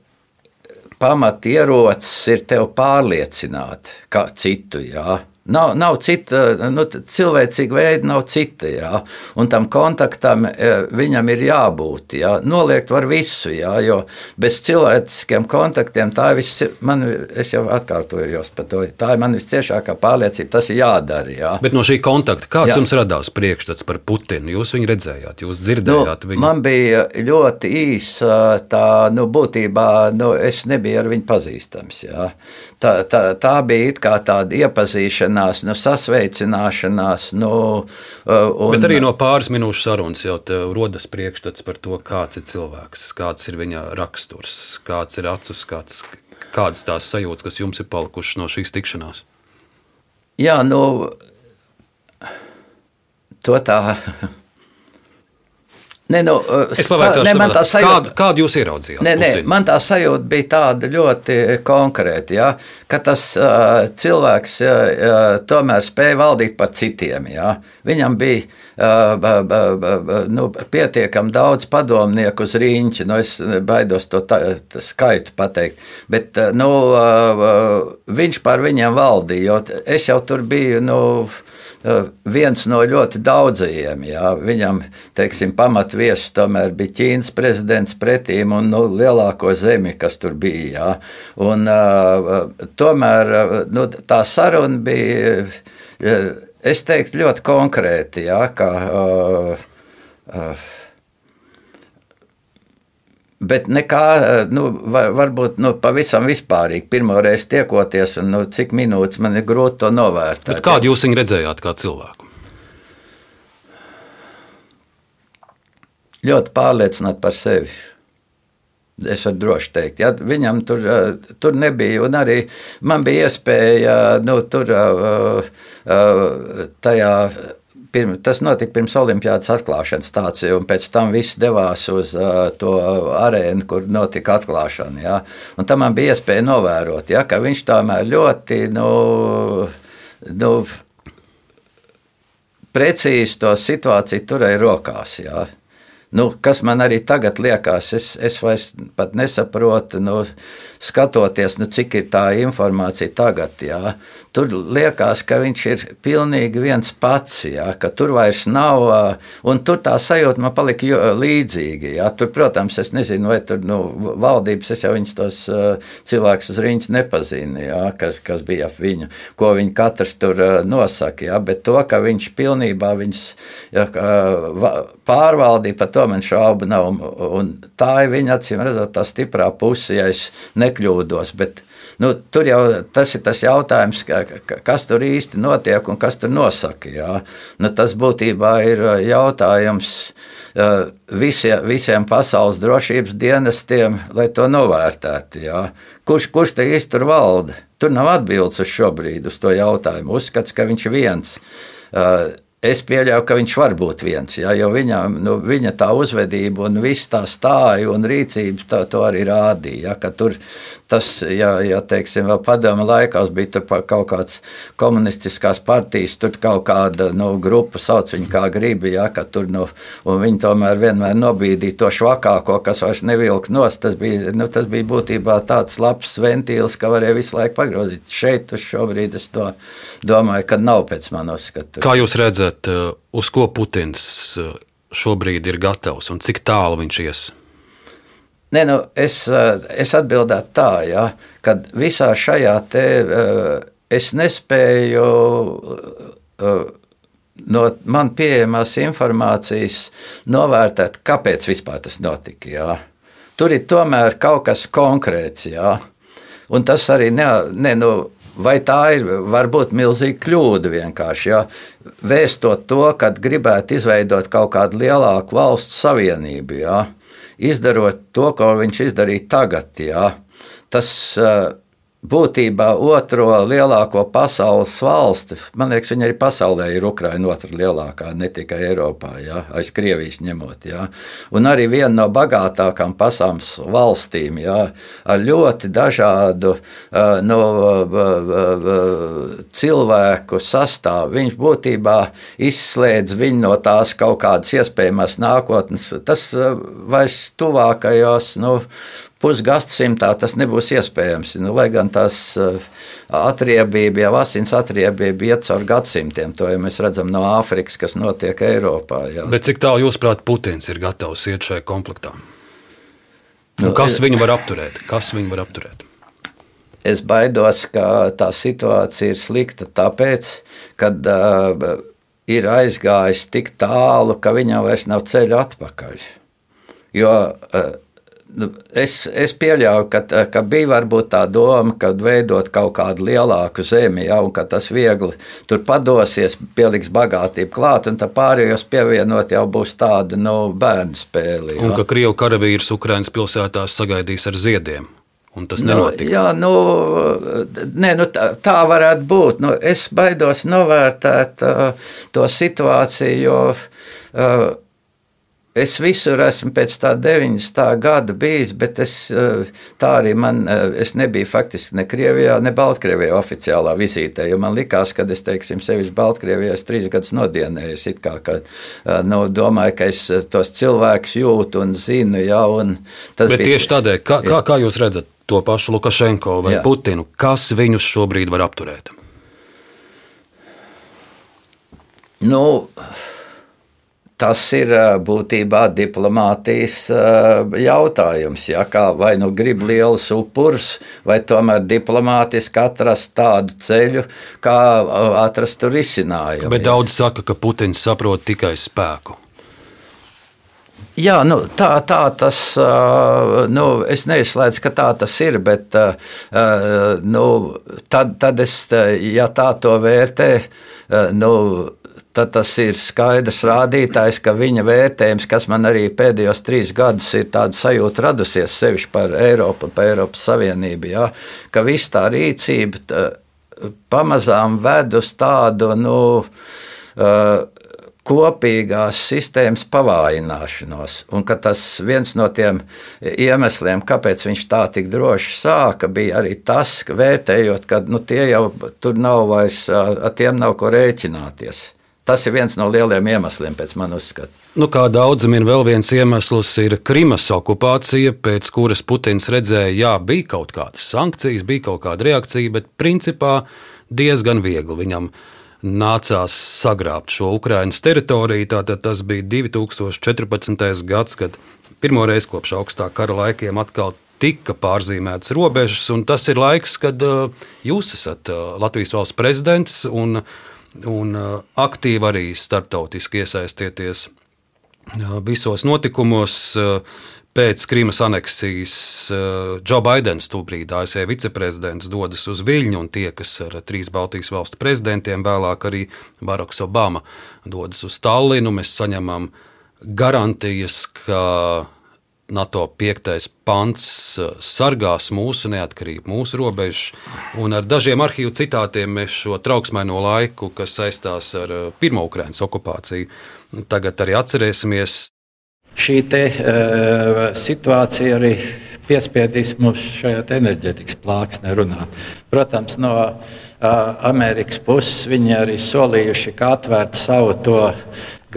pamatierocis ir tev pārliecināt, kā citu. Jā. Nav, nav cita, nu, cilvēcīga veida, nav cita. Jā. Un tam kontaktam e, viņam ir jābūt. Jā. Noliegt var visu, jā, jo bez cilvēciskiem kontaktiem tā ir viss, man, es jau atkārtojos par to, tā ir man visciešākā pārliecība, tas ir jādara. Jā. Bet no šī kontakta, kāds jā. jums radās priekšstats par Putinu? Jūs viņu redzējāt, jūs dzirdējāt nu, viņu? Man bija ļoti īsa tā, nu, būtībā, nu, es nebiju ar viņu pazīstams. Jā. Tā, tā, tā bija tāda iepazīšana tikšanās, nu, sasveicināšanās. Nu, un, Bet arī no pāris minūšu sarunas jau rodas priekšstats par to, kāds ir cilvēks, kāds ir viņa raksturs, kāds ir acu skats, kādas tās sajūtas, kas jums ir palikušas no šīs tikšanās. Jā, nu, to tā Ne, nu, es pavaicāšu, ne, man tā sajūta, kādu, kādu jūs ieraudzījāt? Nē, nē, man tā sajūta bija tāda ļoti konkrēta, ja, ka tas uh, cilvēks uh, tomēr spēja valdīt par citiem. Ja. Viņam bija uh, nu, pietiekami daudz padomnieku uz rīņķa, nu, es baidos to tā, skaitu pateikt, bet uh, nu, uh, viņš par viņiem valdīja, jo es jau tur biju. Nu, viens no ļoti daudzajiem. Jā. Viņam, teiksim, pamatviesis tomēr bija Ķīnas prezidents pretīm un nu, lielāko zemi, kas tur bija. Jā. Un, uh, tomēr nu, tā saruna bija, es teiktu, ļoti konkrēti. Jā, ka, uh, uh, Bet nekā, nu, var, varbūt nu, pavisam vispārīgi. Pirmoreiz tiekoties, un nu, cik minūtes man ir grūti to novērtēt. Bet kādu jūs viņu redzējāt kā cilvēku? Ļoti pārliecināti par sevi. Es varu droši teikt, ja viņam tur, tur nebija. Un arī man bija iespēja nu, tur tajā pirm, tas notika pirms Olimpijas atklāšanas stācija, un pēc tam viss devās uz uh, to arēnu, kur notika atklāšana. Ja? Un tam man bija iespēja novērot, ja? ka viņš tomēr ļoti nu, nu, precīzi to situāciju turēja rokās. Ja? Nu, kas man arī tagad liekas, es, es vairs nesaprotu, nu, skatoties, nu, cik ir tā informācija tagad. Jā. Tur liekas, ka viņš ir pilnīgi viens pats, jā, ka tur vairs nav, un tur tā sajūta man palika līdzīga. Jā. Tur, protams, es nezinu, vai tur nu, valdības, es jau viņus tos cilvēkus uz riņķa nepazinu, jā, kas, kas bija ap viņu, ko viņi katrs tur nosaka, jā, bet to, ka viņš pilnībā viņus jā, pārvaldīja, par to man šaubu nav, un, tā ir viņa acīm redzot tā stiprā puse, ja es nekļūdos. Bet, nu, tur jau tas ir tas jautājums, ka, kas tur īsti notiek un kas tur nosaka. Jā. Nu, tas būtībā ir uh, jautājums uh, visie, visiem pasaules drošības dienestiem, lai to novērtētu. Jā. Kurš, kurš te īsti tur valda? Tur nav atbildes uz šo brīdi uz to jautājumu. Uzskats, ka viņš ir viens. Uh, Es pieļauju, ka viņš var būt viens, ja, jo viņa, nu, viņa tā uzvedība un viss tā stāja un rīcības tā, to arī rādīja. Ja, tur tas, ja, ja teiksim, vēl padomu laikos bija kaut kāds komunistiskās partijas, tur kaut kāda nu, grupa sauc viņu kā gribi, ja, ka tur, nu, un viņi tomēr vienmēr nobīdīja to švakāko, kas vairs nevilk nos. Tas bija, nu, tas bija būtībā tāds labs ventīls, ka varēja visu laiku pagrozīt. Šeit uz šobrīd es to domāju, ka nav pēc manos skatu. Kā jūs redzat? eh, uz ko Putins eh, šobrīd ir gatavs un cik tālu viņš ies? Nē, nu, es, eh, es atbildētu tā, ja, ka visā šajā te es nespēju no man pieejamās informācijas novērtēt, kāpēc vispār tas notika. Jā. Tur ir tomēr kaut kas konkrēts, jā. un tas arī ne, ne, nu, Vai tā ir varbūt milzīga kļūda vienkārši? Ja? Vēstot to, ka gribētu izveidot kaut kādu lielāku valsts savienību, ja? Izdarot to, ko viņš izdarīja tagad. Ja? Tas uh, būtībā otro lielāko pasaules valsti. Man liekas, viņa arī pasaulē ir Ukraina otra lielākā, ne tikai Eiropā, ja, aiz Krievijas ņemot. Ja. Un arī viena no bagātākām pasaules valstīm, ja, ar ļoti dažādu no, cilvēku sastāvu. Viņš būtībā izslēdz viņu no tās kaut kādas iespējamas nākotnes. Tas vairs tuvākajos. Nu, pusgadsimtā tas nebūs iespējams. Nu, lai gan tās uh, atriebība, jau asins atriebība iet cauri gadsimtiem, to jau mēs redzam no Āfrikas, kas notiek Eiropā. Jā. Bet cik tālu jūs prāt, Putins ir gatavs iet šajā konfliktā? Nu, kas viņu var apturēt? Kas viņu var apturēt? Es baidos, ka tā situācija ir slikta tāpēc, ka uh, ir aizgājis tik tālu, ka viņam vairs nav ceļa atpakaļ. Jo uh, Nu, es, es pieļauju, ka, ka bija varbūt tā doma, ka veidot kaut kādu lielāku zemi, ja, un ka tas viegli tur padosies, pieliks bagātību klāt, un tā pārējos pievienot jau būs tāda nu, bērnu spēle. Ja. Un ka Krievu karavīrs Ukraiņas pilsētās sagaidīs ar ziediem. Un tas nenotika. Nu, jā, nu, ne, nu, tā, tā varētu būt. Nu, es baidos novērtēt uh, to situāciju, jo uh, Es visur esmu pēc tā 90. gada bijis, bet es, eh, tā arī man, eh, es nebiju faktiski ne Krievijā, ne Baltkrievijā oficiālā vizītē, man likās, ka es, teiksim, sevišķi Baltkrievijā es trīs gadus nodienēju, it kā, ka, eh, nu, domāju, ka es tos cilvēkus jūtu un zinu, jā, un bet bija. tieši tādēļ, kā, kā, kā jūs redzat to pašu Lukašenko vai jā. Putinu, kas viņus šobrīd var apturēt? Nu, Tas ir būtībā diplomātijas jautājums. Ja, kā vai nu grib liels upurs, vai tomēr diplomātiski atrast tādu ceļu, kā atrast tur risinājumu. Bet daudz saka, ka Putins saprot tikai spēku. Jā, nu, tā, tā tas nu, es neizslēdzu, ka tā tas ir, bet nu, tad, tad es, ja tā to vērtē, nu, tad tas ir skaidrs rādītājs, ka viņa vērtējums, kas man arī pēdējos trīs gadus ir tāda sajūta radusies sevišķi par Eiropu, par Eiropas Savienību, ja, ka viss tā rīcība tā, pamazām ved uz tādu, nu, uh, kopīgās sistēmas pavājināšanos. Un tas viens no tiem iemesliem, kāpēc viņš tā tik droši sāka, bija arī tas, ka vērtējot, ka nu, tie jau tur nav vairs, ar tiem nav ko rēķināties. Tas ir viens no lieliem iemesliem, pēc manas uzskata. Nu, kā daudzam ir vēl viens iemesls, ir Krimas okupācija, pēc kuras Putins redzēja, jā, bija kaut kādas sankcijas, bija kaut kāda reakcija, bet principā diezgan viegli viņam nācās sagrābt šo Ukraiņas teritoriju. Tātad tas bija 2014. gads, kad pirmo reizi kopš augstā kara laikiem atkal tika pārzīmētas robežas, un tas ir laiks, kad uh, jūs esat uh, Latvijas valsts prezidents un un uh, aktīvi arī starptautiski iesaistieties uh, visos notikumos. Uh, pēc Krīmas aneksijas Džo Baidens, tobrīd ASV viceprezidents, dodas uz Viļņu un tiekas ar trīs Baltijas valstu prezidentiem. Vēlāk arī Baraks Obama dodas uz Stallinu. Mēs saņemam garantijas, ka NATO piektais pants uh, sargās mūsu neatkarību, mūsu robežas. Un ar dažiem arhīvu citātiem mēs šo trauksmaino laiku, kas saistās ar uh, pirmo Ukraiņas okupāciju, tagad arī atcerēsimies. Šī te, uh, situācija arī piespiedīs mums šajā enerģētikas plāksnē runāt. Protams, no uh, Amerikas puses viņi arī solījuši, ka atvērt savu to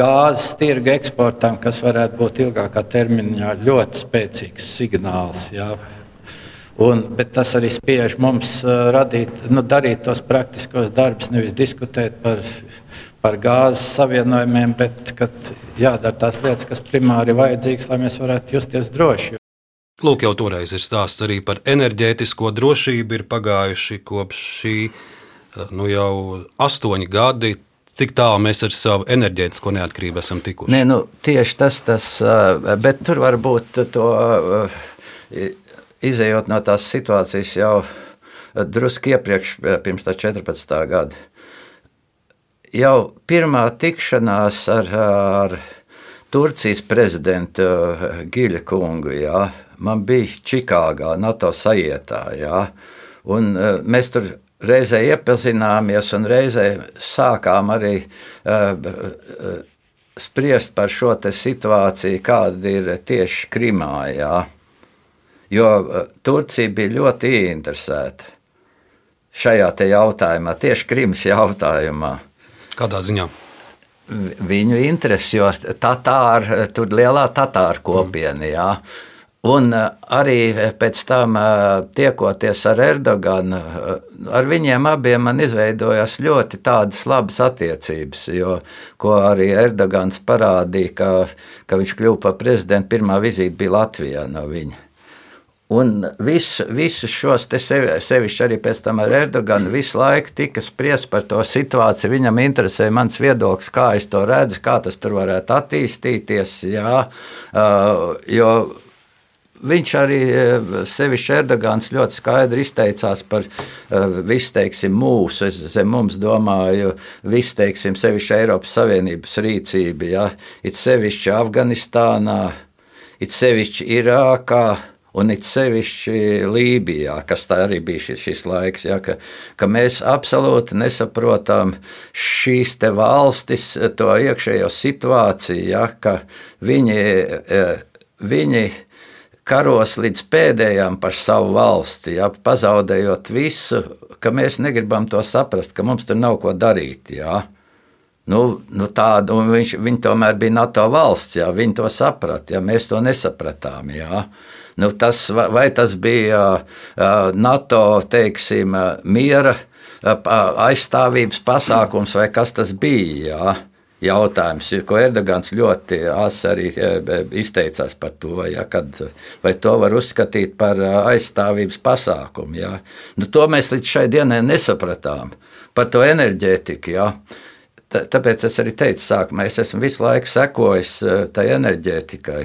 gāzes tirgu eksportam, kas varētu būt ilgākā termiņā ļoti spēcīgs signāls. Jā. Un, bet tas arī spiež mums radīt, nu, darīt tos praktiskos darbus, nevis diskutēt par, par gāzes savienojumiem, bet jādara tās lietas, kas primāri ir vajadzīgas, lai mēs varētu justies droši. Lūk, jau toreiz ir stāsts arī par enerģētisko drošību. Ir pagājuši kopš šī nu, jau astoņi gadi cik tālu mēs ar savu enerģētisko neatkarību esam tikuši. Nē, nu, tieši tas, tas, bet tur var būt to izējot no tās situācijas jau drusku iepriekš, pirms tā 14. gada. Jau pirmā tikšanās ar, ar Turcijas prezidentu Giļa kungu, jā, man bija Čikāgā, NATO sajietā, jā, un mēs tur reizē iepazināmies un reizē sākām arī uh, spriest par šo situāciju, kāda ir tieši Krimā. Jā. Jo Turcija bija ļoti ieinteresēta šajā jautājumā, tieši Krimas jautājumā. Kādā ziņā? Viņu interesi, jo tatāri, tur lielā tatāru kopiena, jā. Un eh, arī pēc tam eh, tiekoties ar Erdoganu, eh, ar viņiem abiem man izveidojās ļoti tādas labas attiecības, jo, ko arī Erdogans parādīja, ka, ka viņš kļuva par prezidentu, pirmā vizīte bija Latvijā no viņa. Un visu, visus šos sevi, sevišķi arī pēc tam ar Erdoganu visu laiku tika spriests par to situāciju. Viņam interesē mans viedoklis, kā es to redzu, kā tas tur varētu attīstīties. Jā, jo viņš arī sevišķi Erdogans ļoti skaidri izteicās par visu, teiksim, mūsu, es zem mums domāju, visu, teiksim, sevišķi Eiropas Savienības rīcību, ja, it sevišķi Afganistānā, it sevišķi Irākā, Un it sevišķi Lībijā, kas tā arī bija šis, šis laiks, ja, ka, ka mēs absolūti nesaprotam šīs valstis, to iekšējo situāciju, ja, ka viņi, e, viņi karos līdz pēdējām par savu valsti, ja, pazaudējot visu, ka mēs negribam to saprast, ka mums tur nav ko darīt. Ja. Nu, nu tādu, viņš, viņi tomēr bija NATO valsts, jā, viņi to saprata, ja mēs to nesapratām. Jā. Nu, tas, vai tas bija NATO teiksim, miera aizstāvības pasākums vai kas tas bija? Jā jautājums, ko Erdogans ļoti asi arī izteicās par to, ja, kad, vai to var uzskatīt par aizstāvības pasākumu. Ja. Nu, to mēs līdz šai dienai nesapratām par to enerģētiku. Ja. Tāpēc es arī teicu, sākumā es esmu visu laiku sekojis tai enerģētikai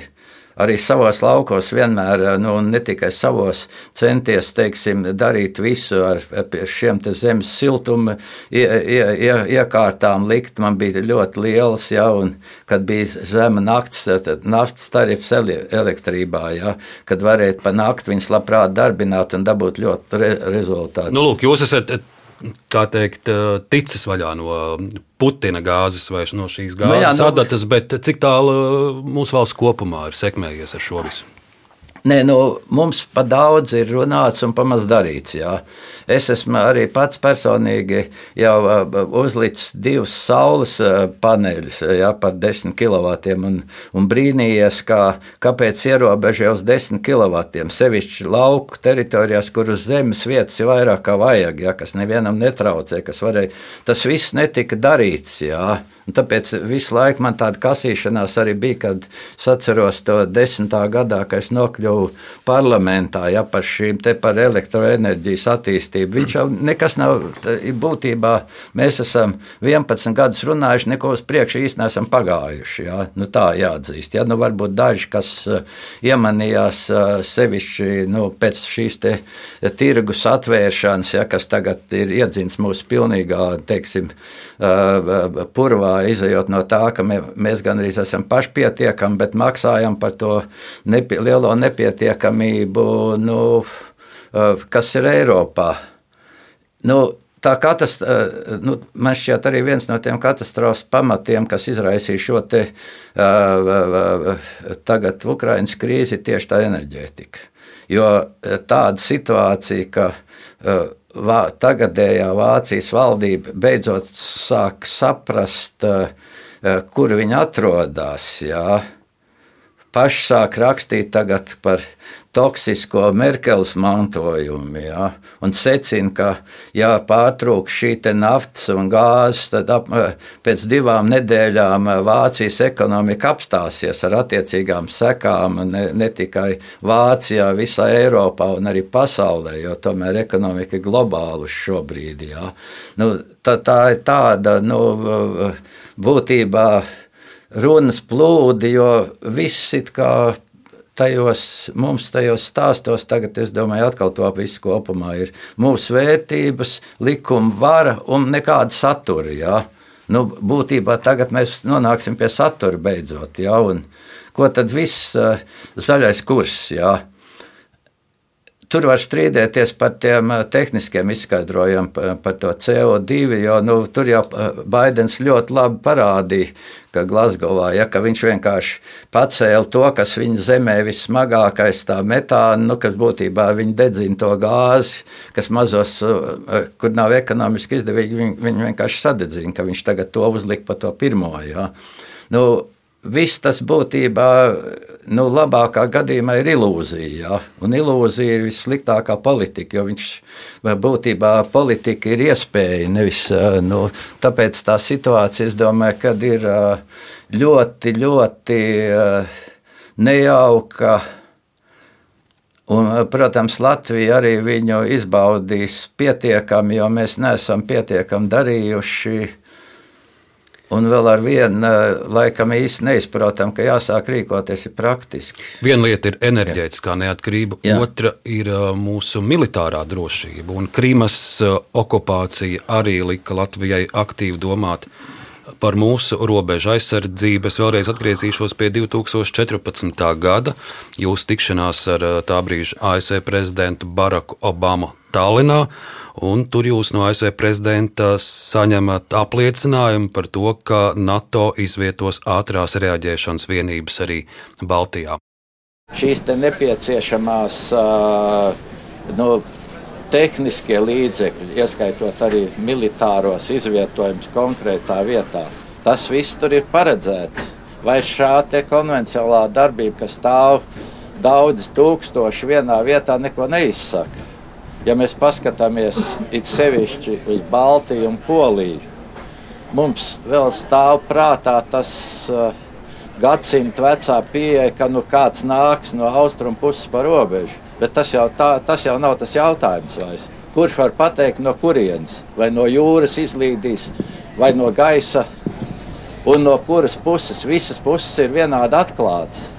arī savos laukos vienmēr, eh, nu, ne tikai savos, centies teiksim, darīt visu ar šiem zemes siltuma ie, ie, ie, iekārtām, likt. Man bija ļoti liels, ja, un kad bija zema nakts, naftas tarifs elektrībā, ja, kad varēja pa nakti viņas labprāt darbināt un dabūt ļoti re rezultātu. Nu, lūk, jūs esat kā teikt, eh, ticis vaļā no Putina gāzes vai no šīs gāzes nu, jā, nu, adatas, bet cik tālu eh, mūsu valsts kopumā ir sekmējies ar šo visu? Nē, nu, mums pa daudz ir runāts un pamaz darīts. Jā. Es esmu arī pats personīgi uzlicis divus saules paneļus jā, par 10 kW un, un brīnījies, kā, kāpēc ierobežoja uz 10 kW. Sevišķi lauku teritorijās, kur uz zemes vietas ir vairāk kā vajag, jā, kas nevienam netraucē, kas varēja. Tas viss netika darīts. Jā. Un tāpēc visu laiku man tāda kasīšanās arī bija, kad es atceros to desmitā gadā, kad es nokļuvu parlamentā ja, par šīm te par elektroenerģijas attīstību. Viņš jau nekas nav, būtībā mēs esam 11 gadus runājuši, neko uz priekšu īsti neesam pagājuši. Ja. Nu, tā jāatzīst. Ja. Nu, varbūt daži, kas uh, iemanījās uh, sevišķi nu, pēc šīs te tirgus atvēršanas, ja, kas tagad ir iedzins mūsu pilnīgā, teiksim, uh, purvā izējot no tā, ka mē, mēs gandrīz esam pašpietiekami, bet maksājam par to nepie, lielo nepietiekamību, nu, kas ir Eiropā. Nu, tā katastrofa, nu, man šķiet, arī viens no tiem katastrofas pamatiem, kas izraisīja šo te, uh, tagad Ukraiņas krīzi, tieši tā enerģētika. Jo tāda situācija, ka uh, vā, tagadējā Vācijas valdība beidzot sāk saprast, eh, eh, kur viņi atrodas. Jā. Paši sāk rakstīt par toksisko Merkeles mantojumu. Ja, un secina, ka, ja pārtrūks šī naftas un gāzes, tad ap, pēc divām nedēļām Vācijas ekonomika apstāsies ar attiecīgām sekām ne, ne tikai Vācijā, visā Eiropā un arī pasaulē, jo tomēr ekonomika ir globāla šobrīd. Ja. Nu, tā, tā ir tāda nu, būtībā runas plūdi, jo viss ir kā tajos mums, tajos stāstos, tagad es domāju, atkal to visu kopumā ir mūsu vērtības, likuma vara un nekāda satura. Jā. Nu, būtībā tagad mēs nonāksim pie satura beidzot. Jā, un ko tad viss uh, zaļais kurs? Jā. Tur var strīdēties par tiem eh, tehniskiem izskaidrojumiem, par, to CO2, jo nu, tur jau eh, Baidens ļoti labi parādīja, ka Glasgowā, ja, ka viņš vienkārši pacēla to, kas viņa zemē vissmagākais, tā metāna, nu, kas būtībā viņa dedzina to gāzi, kas mazos, eh, kur nav ekonomiski izdevīgi, viņi, viņi vienkārši sadedzina, ka viņš tagad to uzlika pa to pirmo. Ja. Nu, viss tas būtībā, nu, labākā gadījumā ir ilūzija. Ja? Un ilūzija ir vissliktākā politika, jo viņš būtībā politika ir iespēja. Nevis, nu, tāpēc tā situācija, es domāju, kad ir ļoti, ļoti nejauka. Un, protams, Latvija arī viņu izbaudīs pietiekami, jo mēs neesam pietiekami darījuši Un vēl ar vienu, laikam, īsti neizprotam, ka jāsāk rīkoties praktiski. Viena lieta ir enerģētiskā neatkarība, Jā. otra ir mūsu militārā drošība. Un Krīmas okupācija arī lika Latvijai aktīvi domāt par mūsu robežu aizsardzību. Es vēlreiz atgriezīšos pie 2014. gada jūsu tikšanās ar tā brīža ASV prezidentu Baraku Obamu Tallinā tur jūs no ASV prezidenta saņemat apliecinājumu par to, ka NATO izvietos ātrās reaģēšanas vienības arī Baltijā. Šīs nepieciešamās nu, tehniskie līdzekļi, ieskaitot arī militāros izvietojumus konkrētā vietā, tas viss tur ir paredzēts. Vai šāda konvencionālā darbība, kas stāv daudz tūkstoši vienā vietā, neko neizsaka? Ja mēs paskatāmies it sevišķi uz Baltiju un Poliju, mums vēl stāv prātā tas uh, gadsimta vecā pieeja, ka nu kāds nāks no austrumu puses pa robežu. Bet tas jau, tā, tas jau nav tas jautājums vairs. Kurš var pateikt, no kurienes? Vai no jūras izlīdīs, vai no gaisa, un no kuras puses? Visas puses ir vienādi atklātas.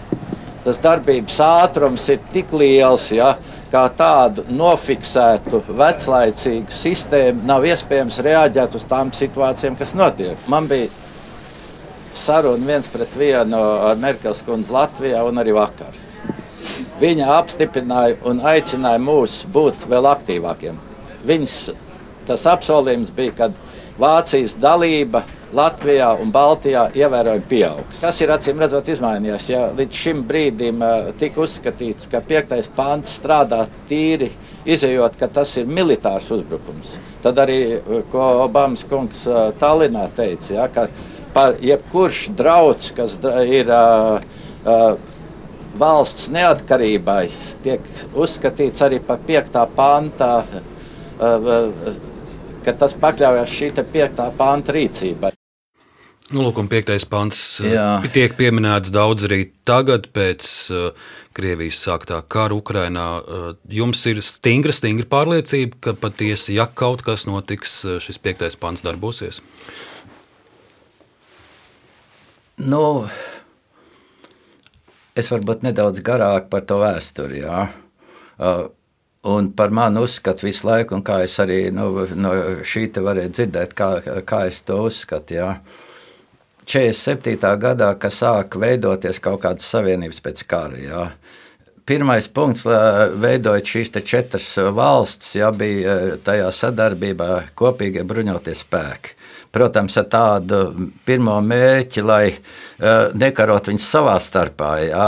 Tas darbības ātrums ir tik liels, ja, kā tādu nofiksētu, veclaicīgu sistēmu nav iespējams reaģēt uz tām situācijām, kas notiek. Man bija saruna viens pret vienu ar Merkels kundzi Latvijā un arī vakar. Viņa apstiprināja un aicināja mūs būt vēl aktīvākiem. Viņas tas apsolījums bija, ka Vācijas dalība Latvijā un Baltijā ievērojami pieaugs. Tas ir acīm redzot izmainījies. Ja līdz šim brīdim uh, tika uzskatīts, ka piektais pāns strādā tīri, izējot, ka tas ir militārs uzbrukums. Tad arī, uh, ko Obamas kungs uh, Tallinā teica, ja, ka par jebkurš drauds, kas ir uh, uh, valsts neatkarībai, tiek uzskatīts arī par piektā pāntā. Uh, ka tas pakļaujas šī piektā pānta rīcībai. Nu, lūk, un piektais pants uh, Jā. tiek pieminēts daudz arī tagad, pēc uh, Krievijas sāktā kara Ukrainā. Uh, jums ir stingra, stingra pārliecība, ka patiesi, ja kaut kas notiks, šis piektais pants darbosies? Nu, es varbūt nedaudz garāk par to vēsturi. Jā. Uh, Un par mani uzskata visu laiku, un kā es arī nu, no šī te varēju dzirdēt, kā, kā es to uzskatu. Jā. 47. gadā, kad sāka veidoties kaut kādas savienības pēc kara. Jā. Pirmais punkts, veidojot šīs četras valstis, jā, bija tajā sadarbībā kopīgie bruņotie spēki. Protams, ar tādu pirmo mērķi, lai nekarot viņus savā starpā, jā,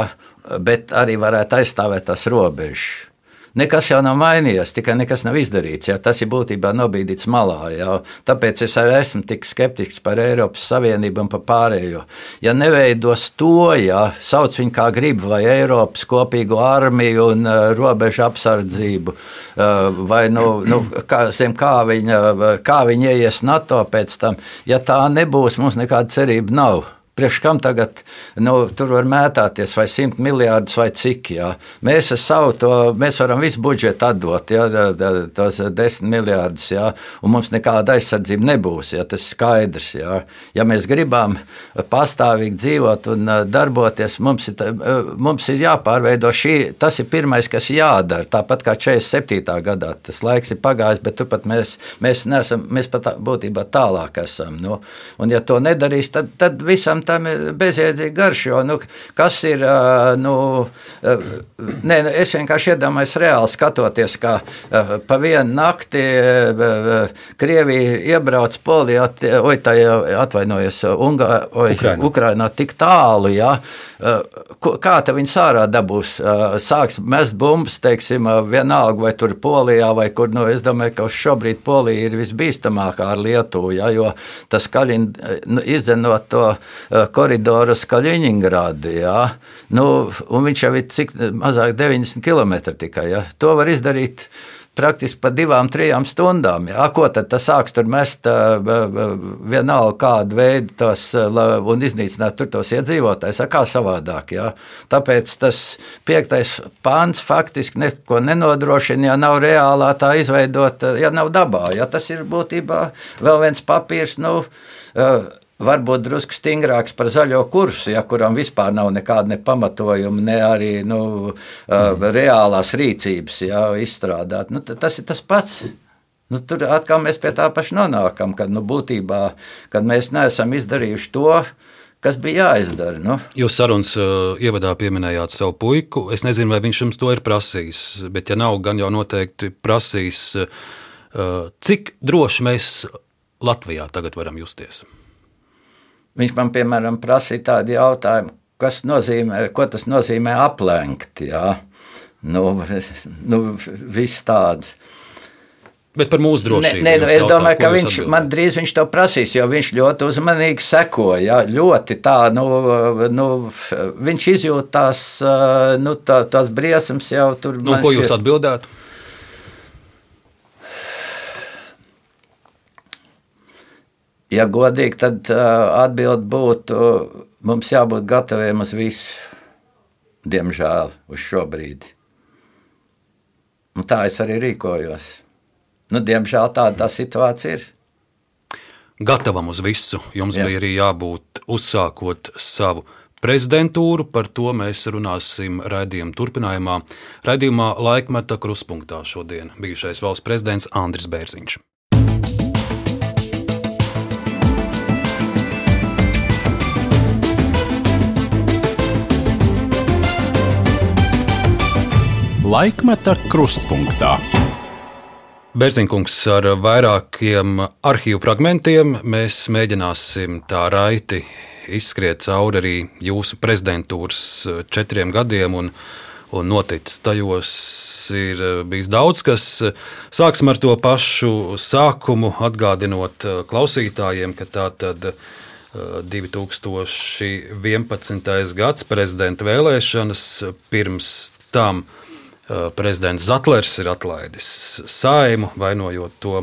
bet arī varētu aizstāvēt tās robežas. Nekas jau nav mainījies, tikai nekas nav izdarīts. Jā. Tas ir būtībā nobīdīts malā. Jā. Tāpēc es arī esmu tik skeptisks par Eiropas Savienību un par pārējo. Ja neveidos to, ja sauc viņu kā grib, vai Eiropas kopīgu armiju un uh, robežu apsardzību, uh, vai nu, nu, kā, zin, kā, viņa, kā viņa ieies NATO pēc tam, ja tā nebūs, mums nekāda cerība nav. Priekš kam tagad nu, tur var mētāties, vai simt miljardus, vai cik? Jā. Mēs savu to, mēs varam visu budžetu atdot, jā, tos desmit miljardus, jā, un mums nekāda aizsardzība nebūs, jā, tas ir skaidrs. Jā. Ja mēs gribam pastāvīgi dzīvot un darboties, mums ir, mums ir jāpārveido šī, tas ir pirmais, kas jādara. Tāpat kā 47. gadā, tas laiks ir pagājis, bet turpat mēs, mēs, nesam, mēs pat būtībā tālāk esam. Nu. Un ja to nedarīs, tad, tad visam tam ir bezjēdzīgi garš. Jo, nu, kas ir, nu, nē, nu, es vienkārši iedomājos reāli skatoties, kā pa vienu nakti Krievija iebrauc Polijā, oi, tā jau atvainojas, Ungā, oi, Ukrainā. Ukrainā tik tālu, jā. Kā te viņi sārā dabūs? Sāks mest bumbas, teiksim, vienalga, vai tur Polijā, vai kur, nu, es domāju, ka šobrīd Polija ir visbīstamākā ar Lietuvu, jā, jo tas Kaļin, nu, izdenot to koridoru uz Kaļiņingrādu. Ja? Nu, viņš jau ir cik mazāk 90 km tikai. Ja? To var izdarīt praktiski pa divām, trijām stundām. Ja? Ko tad tas sāks tur mest vienalga kādu veidu tos, un iznīcināt tur tos iedzīvotājus, kā savādāk. Ja? Tāpēc tas piektais pāns faktiski neko nenodrošina, ja nav reālā tā izveidota, ja nav dabā. Ja? Tas ir būtībā vēl viens papīrs. Nu, varbūt drusku stingrāks par zaļo kursu, ja kuram vispār nav nekāda ne pamatojuma, ne arī nu, mm. reālās rīcības ja, izstrādāt. Nu, tas ir tas pats. Nu, tur atkal mēs pie tā paša nonākam, kad nu, būtībā kad mēs neesam izdarījuši to, kas bija jāizdara. Nu. Jūs sarunas uh, ievadā pieminējāt savu puiku. Es nezinu, vai viņš jums to ir prasījis, bet, ja nav, gan jau noteikti prasījis, uh, cik droši mēs Latvijā tagad varam justies. Viņš man, piemēram, prasīja tādu jautājumu, kas nozīmē, ko tas nozīmē aplenkt. Jā? Nu, nu, viss tāds. Bet par mūsu drošību. Nē, nē, nu, es domāju, ka viņš atbildēt? man drīz viņš to prasīs, jo viņš ļoti uzmanīgi sekoja. Ļoti tā, nu, nu, viņš izjūt tās, nu, tā, tās briesmas jau tur. Nu, ko jūs atbildētu? Ja godīgi, tad atbild būtu, mums jābūt gataviem uz visu, diemžēl, uz šo brīdi. Un tā es arī rīkojos. Nu, diemžēl tāda tā situācija ir. Gatavam uz visu. Jums Jā. bija arī jābūt uzsākot savu prezidentūru. Par to mēs runāsim raidījuma turpinājumā. Raidījumā laikmeta kruspunktā šodien bijušais valsts prezidents Andris Bērziņš. Laikmeta krustpunktā. Bērziņkungs ar vairākiem arhīvu fragmentiem mēs mēģināsim tā raiti izskriet cauri arī jūsu prezidentūras četriem gadiem. Un, un noticis tajos ir bijis daudz kas. Sāksim ar to pašu sākumu, atgādinot klausītājiem, ka tā tad 2011. gads prezidenta vēlēšanas pirms tam Eh, prezidents Zatlers ir atlaidis saimu, vainojot to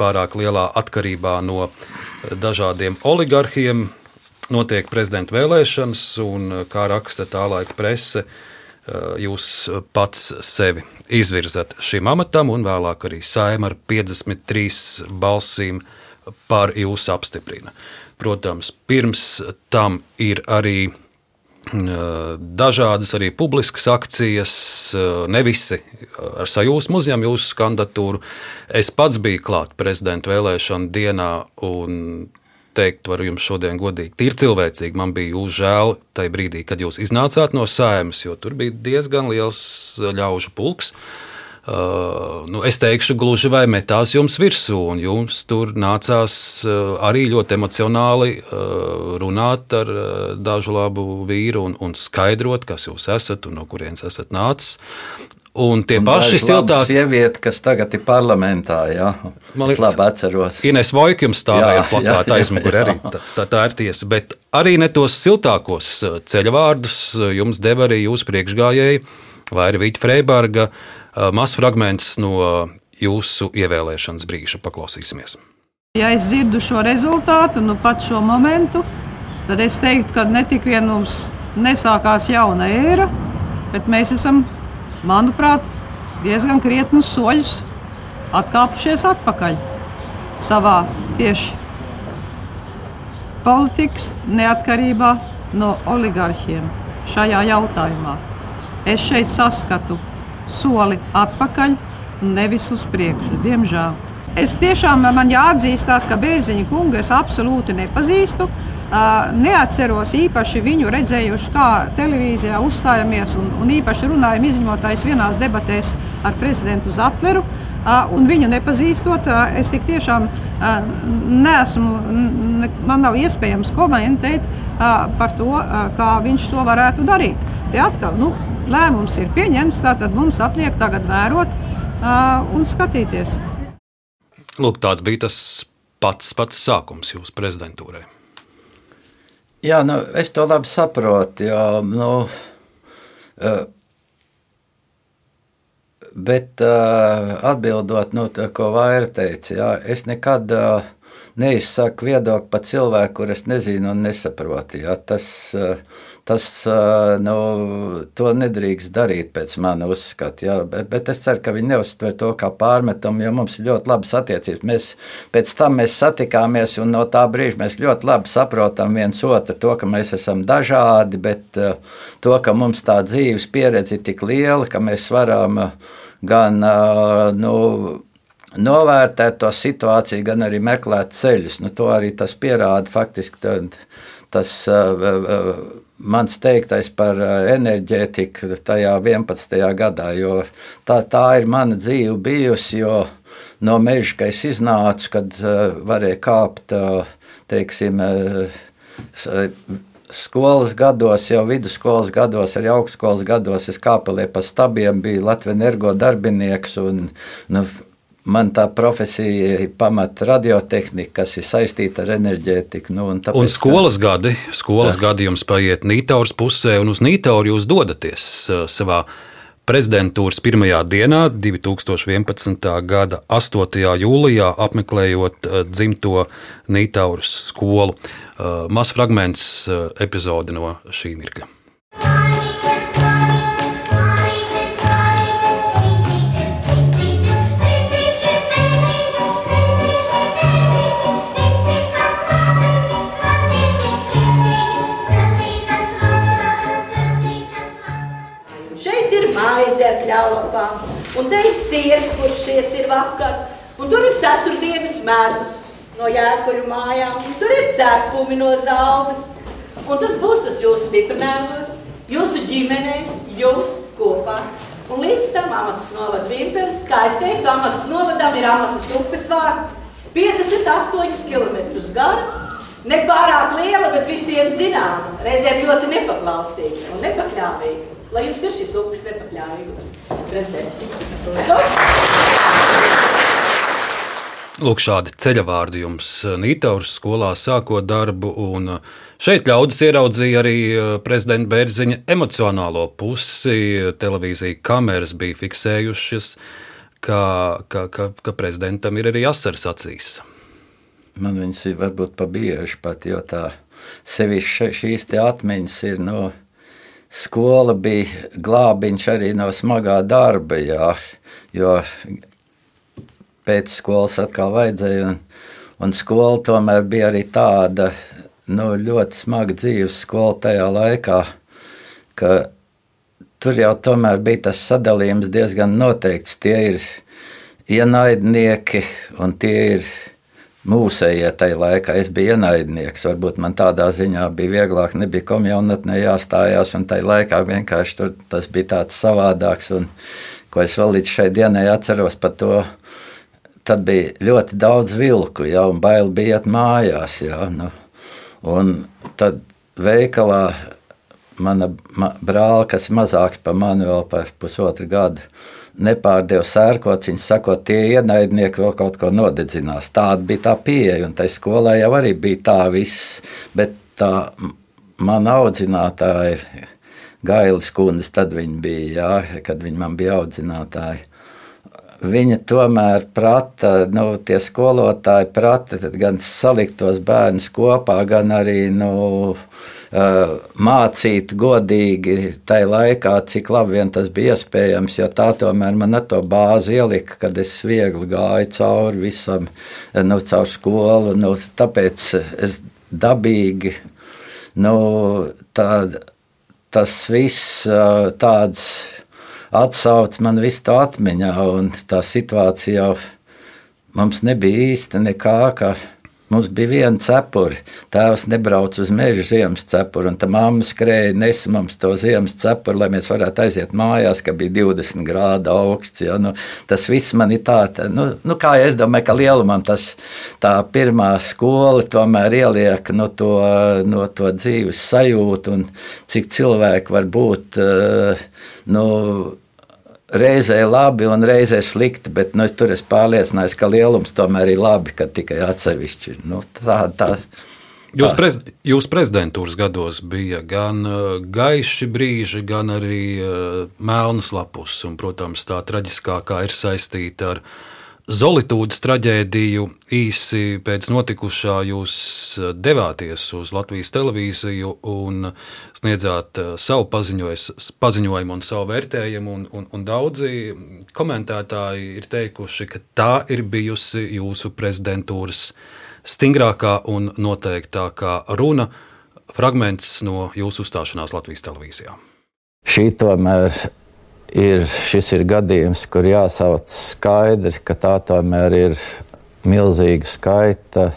pārāk lielā atkarībā no eh, dažādiem oligarhiem. Notiek prezidenta vēlēšanas, un, eh, kā raksta tā laika prese, jūs pats sevi izvirzat šim amatam, un vēlāk arī saima ar 53 balsīm par jūsu apstiprina. Protams, pirms tam ir arī dažādas arī publiskas akcijas, ne visi ar sajūsmu uzņem jūsu kandidatūru. Es pats biju klāt prezidenta vēlēšanu dienā un teikt, varu jums šodien godīgi, tīri cilvēcīgi. Man bija jūs žēl tajā brīdī, kad jūs iznācāt no sēmas, jo tur bija diezgan liels ļaužu pulks. Uh, Uh, nu, es teikšu, gluži vai metās jums virsū, un jums tur nācās uh, arī ļoti emocionāli uh, runāt ar dažu labu vīru un, un skaidrot, kas jūs esat un no kurienes esat nācis. Un tie un paši siltākie sievieti, kas tagad ir parlamentā, jā, man liekas, labi atceros. Ines Vojka jums stāvēja plakāta aizmugurē, arī tā, tā, ir tiesa. Bet arī ne tos siltākos ceļvārdus jums deva arī jūsu priekšgājēji, vai arī Vīta Freiberga. Uh, mazs fragments no jūsu ievēlēšanas brīža. Paklausīsimies. Ja es dzirdu šo rezultātu, nu pat šo momentu, tad es teiktu, ka ne tikai mums nesākās jauna ēra, bet mēs esam, manuprāt, diezgan krietnus soļus atkāpušies atpakaļ savā tieši politikas neatkarībā no oligarhiem šajā jautājumā. Es šeit saskatu soli atpakaļ, nevis uz priekšu, diemžēl. Es tiešām man jāatzīstās, ka Bērziņa kungu es absolūti nepazīstu. Neatceros īpaši viņu redzējuši, kā televīzijā uzstājamies un, un īpaši runājam izņemotājs vienās debatēs ar prezidentu Zatleru. Un viņu nepazīstot, es tik tiešām neesmu, man nav iespējams komentēt par to, kā viņš to varētu darīt. Te atkal, nu, lēmums ir pieņemts, tad mums atliek tagad vērot uh, un skatīties. Lūk, tāds bija tas pats, pats sākums jūsu prezidentūrai. Jā, nu, es to labi saprotu. Jā, nu, uh, bet uh, atbildot, nu, tā, ko Vaira teica, jā, es nekad uh, neizsaku viedokli par cilvēku, kur es nezinu un nesaprotu. Ja? Tas, tas nu, to nedrīkst darīt pēc mana uzskata. Ja? Bet, bet es ceru, ka viņi neuztver to kā pārmetumu, jo mums ir ļoti labas attiecības. Mēs pēc tam mēs satikāmies un no tā brīža mēs ļoti labi saprotam viens otru, to, ka mēs esam dažādi, bet to, ka mums tā dzīves pieredze ir tik liela, ka mēs varam gan nu, novērtēt to situāciju, gan arī meklēt ceļus. Nu, to arī tas pierāda faktiski. Tad, tas uh, mans teiktais par enerģētiku tajā 11. gadā, jo tā, tā ir mana dzīve bijusi. No meža, kad es iznācu, kad uh, varēja kāpt, uh, teiksim, skolas gados, jau vidusskolas gados, arī augstskolas gados, es kāpelē pa stabiem, biju Latvijas energo darbinieks. Un, nu, Man tā profesija ir pamata radiotehnika, kas ir saistīta ar enerģētiku. Nu, un, tāpēc, un skolas ka... gadi, skolas jā. gadi jums paiet Nītauras pusē, un uz Nītauru jūs dodaties uh, savā prezidentūras pirmajā dienā, 2011. gada 8. jūlijā, apmeklējot uh, dzimto Nītauras skolu. Uh, Mazs fragments epizode no šī mirkļa. Siers, kurš šiets ir vakar, un tur ir ceturtdienas medus no jēkuļu mājām, un tur ir cepumi no zāles, un tas būs tas jūsu stiprinājums, jūsu ģimenē, jūs kopā. Un līdz tam amatas novada Vimperis, kā es teicu, amatas novadām ir amatas upes vārds, 58 km gara, ne pārāk liela, bet visiem zināma, reizēm ļoti nepaklausīga un nepakļāvīga. Lai jums ir šis upes nepakļāvīgums. Lūk, šādi ceļavārdi jums Nītaurs skolā sākot darbu, un šeit ļaudis ieraudzīja arī eh, prezidenta Bērziņa emocionālo pusi. Televīzija kameras bija fiksējušas, ka, ka, ka, ka prezidentam ir arī asars acīs. Man viņas ir varbūt pa bieži pat, jo tā sevišķi šīs te atmiņas ir no. Nu, skola bija glābiņš arī no smagā darba, jā, jo pēc skolas atkal vajadzēja. Un, un skola tomēr bija arī tāda nu, ļoti smaga dzīves skola tajā laikā, ka tur jau tomēr bija tas sadalījums diezgan noteikts. Tie ir ienaidnieki un tie ir mūsējie tajā laikā. Es biju ienaidnieks, varbūt man tādā ziņā bija vieglāk, nebija komjaunatnē jāstājās, un tajā laikā vienkārši tur tas bija tāds savādāks, un ko es vēl līdz šai dienai atceros par to. Tad bija ļoti daudz vilku, jau bail bija iet mājās. Jā, nu. Un tad veikalā mana ma brāle, kas mazāks par mani vēl par pusotru gadu, nepārdeva sērkots, viņa sakot, tie ienaidnieki vēl kaut ko nodedzinās. Tāda bija tā pieeja, un tai skolai jau arī bija tā viss, bet tā mana audzinātāja, Gailis kundze, tad viņa bija, jā, kad viņa man bija audzinātāja. Viņa tomēr prata, nu, tie skolotāji prata gan salikt tos bērnus kopā, gan arī, nu, Uh, mācīt godīgi tajā laikā, cik labi vien tas bija iespējams, jo tā tomēr man to bāzi ielika, kad es viegli gāju cauri visam, uh, nu, caur skolu. Nu, tāpēc es dabīgi, nu, tā, tas viss uh, tāds atsauc man visu to atmiņā, un tā situācija jau mums nebija īsti nekā. Ka, Mums bija viena cepura. Tēvs nebrauca uz meža ziemas cepuru, un tā mamma skrēja nesa mums to ziemas cepuru, lai mēs varētu aiziet mājās, ka bija 20 grādi augsts. Ja? Nu, tas viss man ir tāds, nu, nu, kā es domāju, ka lielumam tas tā pirmā skola tomēr ieliek no to, no to dzīves sajūtu un cik cilvēki var būt. Uh, nu, reizē labi un reizē slikti, bet nu, es tur esmu pārliecināts, ka lielums tomēr ir labi, ka tikai atsevišķi. Nu, tā, tā, Jūs prez, jūs prezidentūras gados bija gan uh, gaiši brīži, gan arī uh, melnas lapus. Un, protams, tā traģiskākā ir saistīta ar Zolītūdas traģēdiju īsi pēc notikušā jūs devāties uz Latvijas televīziju un sniedzāt savu paziņojumu un savu vērtējumu. Un, un, un daudzi komentētāji ir teikuši, ka tā ir bijusi jūsu prezidentūras stingrākā un noteiktākā runa, fragments no jūsu uzstāšanās Latvijas televīzijā. Šī tomēr ir, šis ir gadījums, kur jāsauc skaidri, ka tā tomēr ir milzīga skaita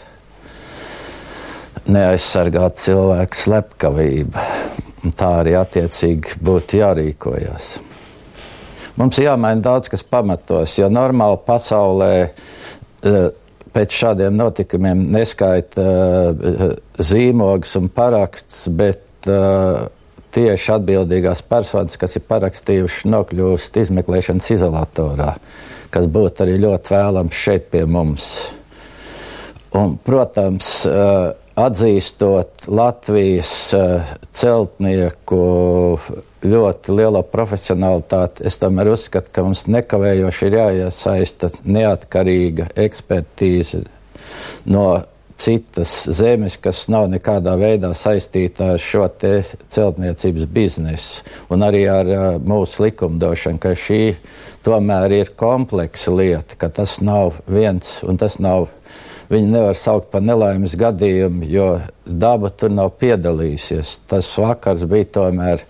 neaizsargāta cilvēka slepkavība. Tā arī attiecīgi būtu jārīkojas. Mums jāmaina daudz kas pamatos, jo normāli pasaulē eh, pēc šādiem notikumiem neskaita uh, zīmogs un paraksts, bet uh, tieši atbildīgās personas, kas ir parakstījuši, nokļūst izmeklēšanas izolatorā, kas būtu arī ļoti vēlams šeit pie mums. Un, protams, uh, atzīstot Latvijas celtnieku ļoti liela profesionālitāte. Es tomēr uzskatu, ka mums nekavējoši ir jāiesaista neatkarīga ekspertīze no citas zemes, kas nav nekādā veidā saistīta ar šo celtniecības biznesu un arī ar uh, mūsu likumdošanu, ka šī tomēr ir kompleksa lieta, ka tas nav viens un tas nav. Viņu nevar saukt par nelaimes gadījumu, jo daba tur nav piedalījusies. Tas vakars bija tomēr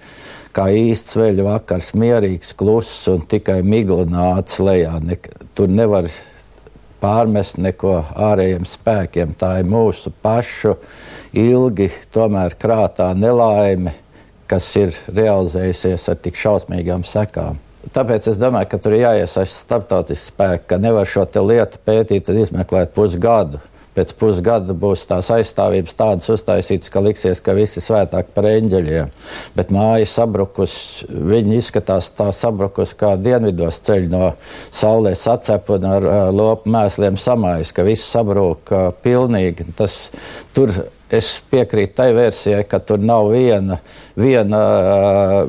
kā īsts veļu vakars, mierīgs, kluss un tikai migla nāca lejā. Ne, tur nevar pārmest neko ārējiem spēkiem. Tā ir mūsu pašu ilgi tomēr krātā nelaime, kas ir realizējusies ar tik šausmīgām sekām. Tāpēc es domāju, ka tur ir jāiesaist starptautisks spēks, ka nevar šo lietu pētīt un izmeklēt pusgadu pēc pusgada būs tās aizstāvības tādas uztaisītas, ka liksies, ka visi svētāk par eņģeļiem. Bet māja sabrukus, viņi izskatās tā sabrukus, kā dienvidos ceļ no saulē sacep un ar lopu mēsliem samājas, ka viss sabrūk pilnīgi. Tas, tur es piekrītu tai versijai, ka tur nav viena, viena,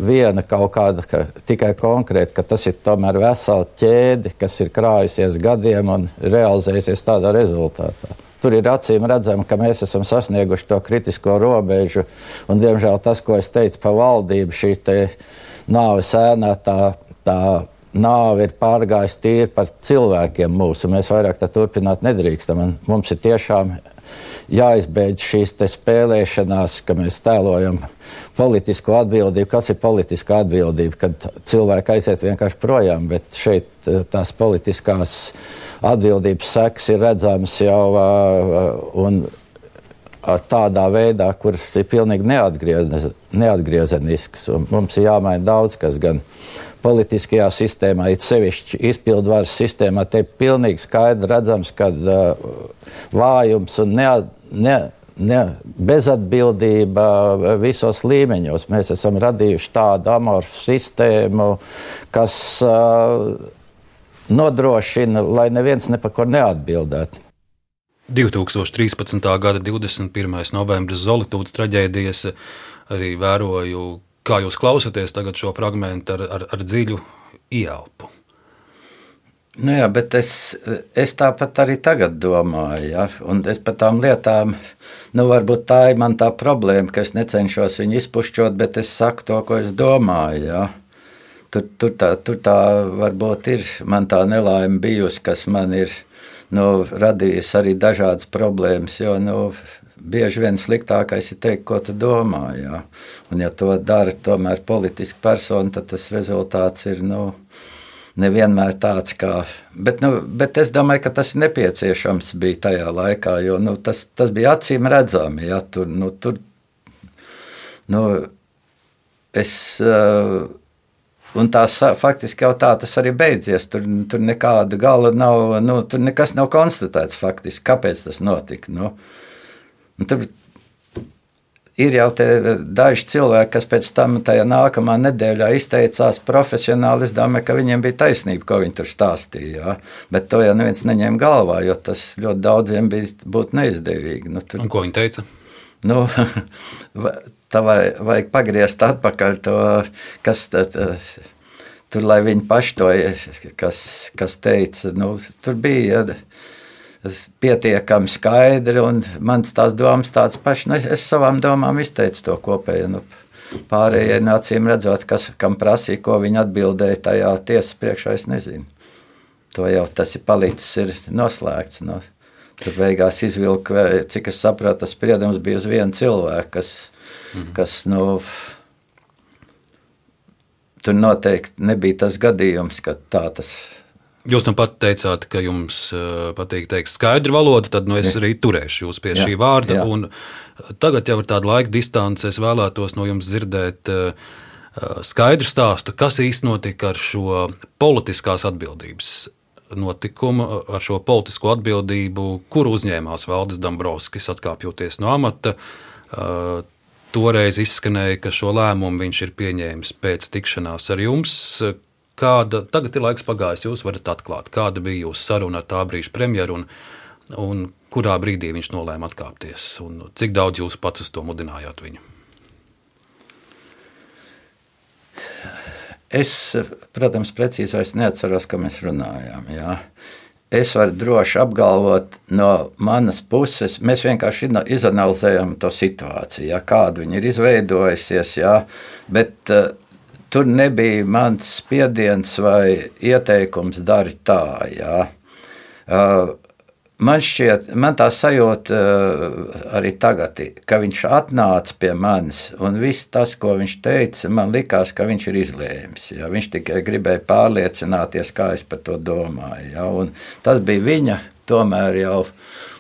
viena kaut kāda ka, tikai konkrēta, ka tas ir tomēr vesela ķēde, kas ir krājusies gadiem un realizējusies tādā rezultātā. Tur ir acīm redzami, ka mēs esam sasnieguši to kritisko robežu. Un, diemžēl tas, ko es teicu par valdību, šī nāves ēnā, tā, tā nāve ir pārgājusi tīri par cilvēkiem mūsu. Mēs vairāk tā turpināt nedrīkstam. Un mums ir tiešām jāizbeidz šīs spēlēšanās, ka mēs tēlojam politisko atbildību. Kas ir politiska atbildība? Kad cilvēki aiziet vienkārši projām, bet šeit eh, tās politiskās atbildības sekas ir redzamas jau un tādā veidā, kuras ir pilnīgi neatgriezenisks. Mums ir jāmaina daudz kas gan politiskajā sistēmā, it sevišķi izpildvaras sistēmā, te ir pilnīgi skaidri redzams, ka uh, vājums un neat, ne, ne, bezatbildība visos līmeņos. Mēs esam radījuši tādu amorfu sistēmu, kas uh, nodrošina, lai neviens ne par ko neatbildētu. 2013. gada 21. novembris Zolītūdas traģēdijas arī vēroju, kā jūs klausāties tagad šo fragment ar, ar, ar dziļu ieelpu. Nu jā, bet es, es tāpat arī tagad domāju, ja? un es par tām lietām, nu varbūt tā ir man tā problēma, ka es necenšos viņu izpušķot, bet es saku to, ko es domāju. Ja? Tur, tur, tā, tur tā varbūt ir man tā nelaime bijusi, kas man ir nu, radījis arī dažādas problēmas. Jo, nu, bieži vien sliktākais ir teikt, ko tu domā. Jā. Un, ja to dara tomēr politiski persona, tad tas rezultāts ir. Nu, Nevienmēr tāds kā. Bet, nu, bet es domāju, ka tas nepieciešams bija tajā laikā, jo nu, tas, tas bija acīm redzami. Ja, tur, nu, tur, nu, es, uh, Un tās faktiski jau tā tas arī beidzies. Tur, tur nekāda gala nav, nu, tur nekas nav konstatēts faktiski, kāpēc tas notika. Nu. Un tur ir jau daži cilvēki, kas pēc tam tajā nākamā nedēļā izteicās profesionāli. Es domāju, ka viņiem bija taisnība, ko viņi tur stāstīja. Jā. Bet to jau neviens neņēma galvā, jo tas ļoti daudziem bija būt neizdevīgi. Nu, tur... Un ko viņi teica? Nu, tā vai, vajag pagriezt atpakaļ to, kas tad. tur, lai viņi paši to, kas, kas teica, nu, tur bija pietiekami skaidri, un mans tās domas tādas pašas. Nu, es, es savām domām izteicu to kopēju. Nu, pārējie nācījiem redzot, kas, kam prasīja, ko viņi atbildēja tajā tiesas priekšā, es nezinu. To jau tas ir palicis, ir noslēgts. No. Tur beigās izvilka, cik es sapratu, tas spriedums bija uz vienu cilvēku, kas, mm. kas nu, tur noteikti nebija tas gadījums, ka tā tas ir Jūs nu pat teicāt, ka jums uh, patīk teikt skaidru valodu, tad nu, es arī turēšu jūs pie jā, šī vārda. Tagad jau ir tāda laika distance, es vēlētos no jums dzirdēt uh, skaidru stāstu, kas īstenībā notika ar šo politiskās atbildības notikumu, ar šo politisko atbildību, kur uzņēmās Valdis Dombrovskis atkāpjoties no amata. Toreiz izskanēja, ka šo lēmumu viņš ir pieņēmis pēc tikšanās ar jums. Kāda, tagad ir laiks pagājis, jūs varat atklāt, kāda bija jūsu saruna ar tā brīža premjeru un, un kurā brīdī viņš nolēma atkāpties, un cik daudz jūs pats uz to mudinājāt viņu? Es, protams, precīzi vairs neatceros, ka mēs runājām. Jā. Es varu droši apgalvot, no manas puses, mēs vienkārši izanalizējam to situāciju, jā, kāda viņa ir izveidojusies. Jā, bet uh, tur nebija mans spiediens vai ieteikums dari tā. Jā. Uh, man šķiet, man tā sajūta uh, arī tagad, ka viņš atnāca pie manis, un viss tas, ko viņš teica, man likās, ka viņš ir izlēms. Jā. Viņš tikai gribēja pārliecināties, kā es par to domāju. Un tas bija viņa tomēr jau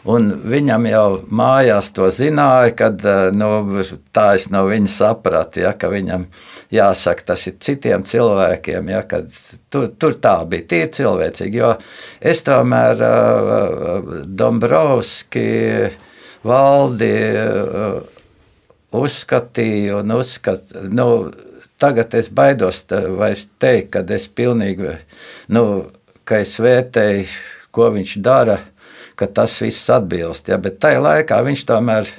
Un viņam jau mājās to zināja, kad eh, nu, tā es no viņa sapratu, ja, ka viņam jāsaka, tas ir citiem cilvēkiem, ja, tur, tur tā bija tīri cilvēcīgi. Jo es tomēr uh, Dombrovski valdi uh, uzskatīju un uzskatīju. Nu, Tagad es baidos vairs teikt, ka es pilnīgi, nu, ka es vērtēju, ko viņš dara, ka tas viss atbilst. Ja, bet tajā laikā viņš tomēr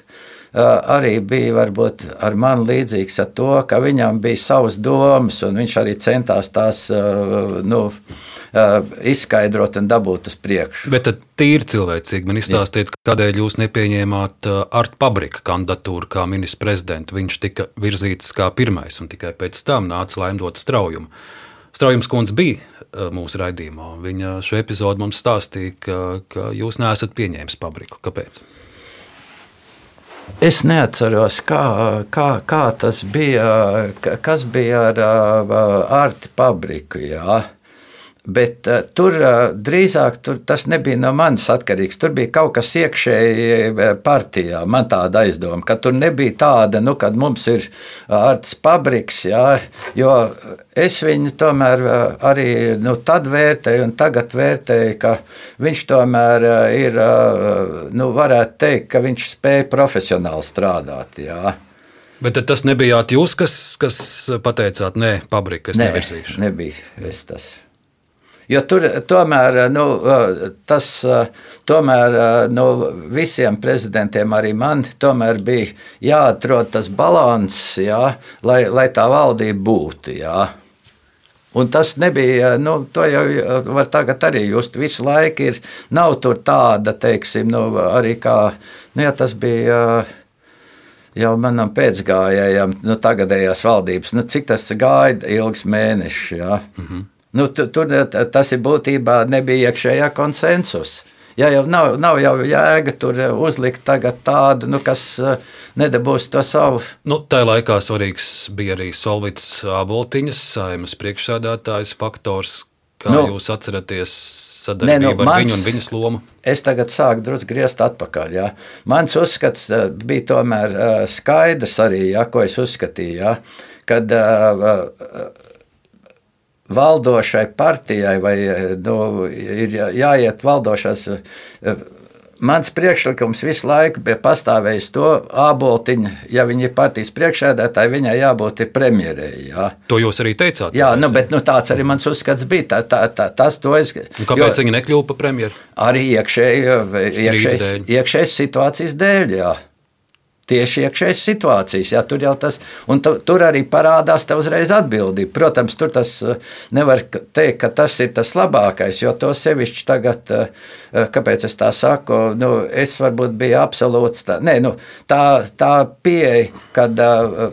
arī bija varbūt ar mani līdzīgs ar to, ka viņam bija savas domas, un viņš arī centās tās nu, izskaidrot un dabūt uz priekšu. Bet tad tīri cilvēcīgi man izstāstiet, kādēļ jūs nepieņēmāt Arta Pabrika kandidatūru kā ministra prezidentu. Viņš tika virzīts kā pirmais, un tikai pēc tam nāca laimdot straujumu. Straujums kundze bija mūsu raidījumā. Viņa šo epizodu mums stāstīja, ka, ka jūs neesat pieņēmis pabriku. Kāpēc? Es neatceros, kā, kā, kā tas bija, kas bija ar uh, Arti Pabriku. Jā. Bet uh, tur uh, drīzāk tur, tas nebija no manis atkarīgs. Tur bija kaut kas iekšēji uh, partijā. Man tāda aizdoma, ka tur nebija tāda, nu, kad mums ir ārts pabriks. Jā, jo es viņu tomēr arī nu, tad vērtēju, un tagad vērtēju, ka viņš tomēr ir, nu, varētu teikt, ka viņš spēja profesionāli strādāt. Jā. Bet tas nebijāt jūs, kas, kas pateicāt, nē, pabrika, es nē, nevirzīšu. Nebija es tas. Jo tur tomēr nu, tas tomēr, nu, visiem prezidentiem, arī man, bija jāatrod tas līdzsvars, jā, lai, lai tā valdība būtu. Jā. Un tas nebija, nu, to jau var tagad arī just. Visu laiku ir, nav tur tāda, teiksim, nu, arī kā, nu, ja tas bija jau manam pēcgājējam, nu, tagadējās valdības, nu, cik tas gāja ilgs mēnešs. Mm -hmm. Nu, tur tas ir būtībā nebija iekšējā konsensus. Ja jau nav, nav jau jēga tur uzlikt tādu, nu, kas eh, nedabūs to savu. Nu, tā laikā svarīgs bija arī Solvits Aboltiņas, saimas priekšsēdētājs faktors. Kā nu, jūs atceraties sadarbību ne, nu, ar mans, viņu un viņas lomu? Es tagad sāku drusku griezt atpakaļ. Jā. Mans uzskats eh, bija tomēr eh, skaidrs arī, jā, ko es uzskatīju. Jā, kad, uh, valdošai partijai vai nu, ir jāiet valdošās. Mans priekšlikums visu laiku bija pastāvējis to aboltiņu, ja viņa ir partijas priekšsēdētāja, viņai jābūt premjerei. Jā. To jūs arī teicāt. Jā, nu, bet nu, tāds arī mans uzskats bija. Tā, tā, tā, tas, es, un kāpēc jo, viņa nekļuva par premjeru? Arī iekšējas, iekšējas situācijas dēļ. Jā. Tieši iekšējas situācijas. Jā, tur tas, tu, tur arī parādās tā uzreiz atbildība. Protams, tur tas eh, nevar teikt, ka tas ir tas labākais, jo to sevišķi tagad, eh, eh, kāpēc es tā saku, nu, es varbūt biju absolūts, tā, nē, nu, tā, tā pieeja, kad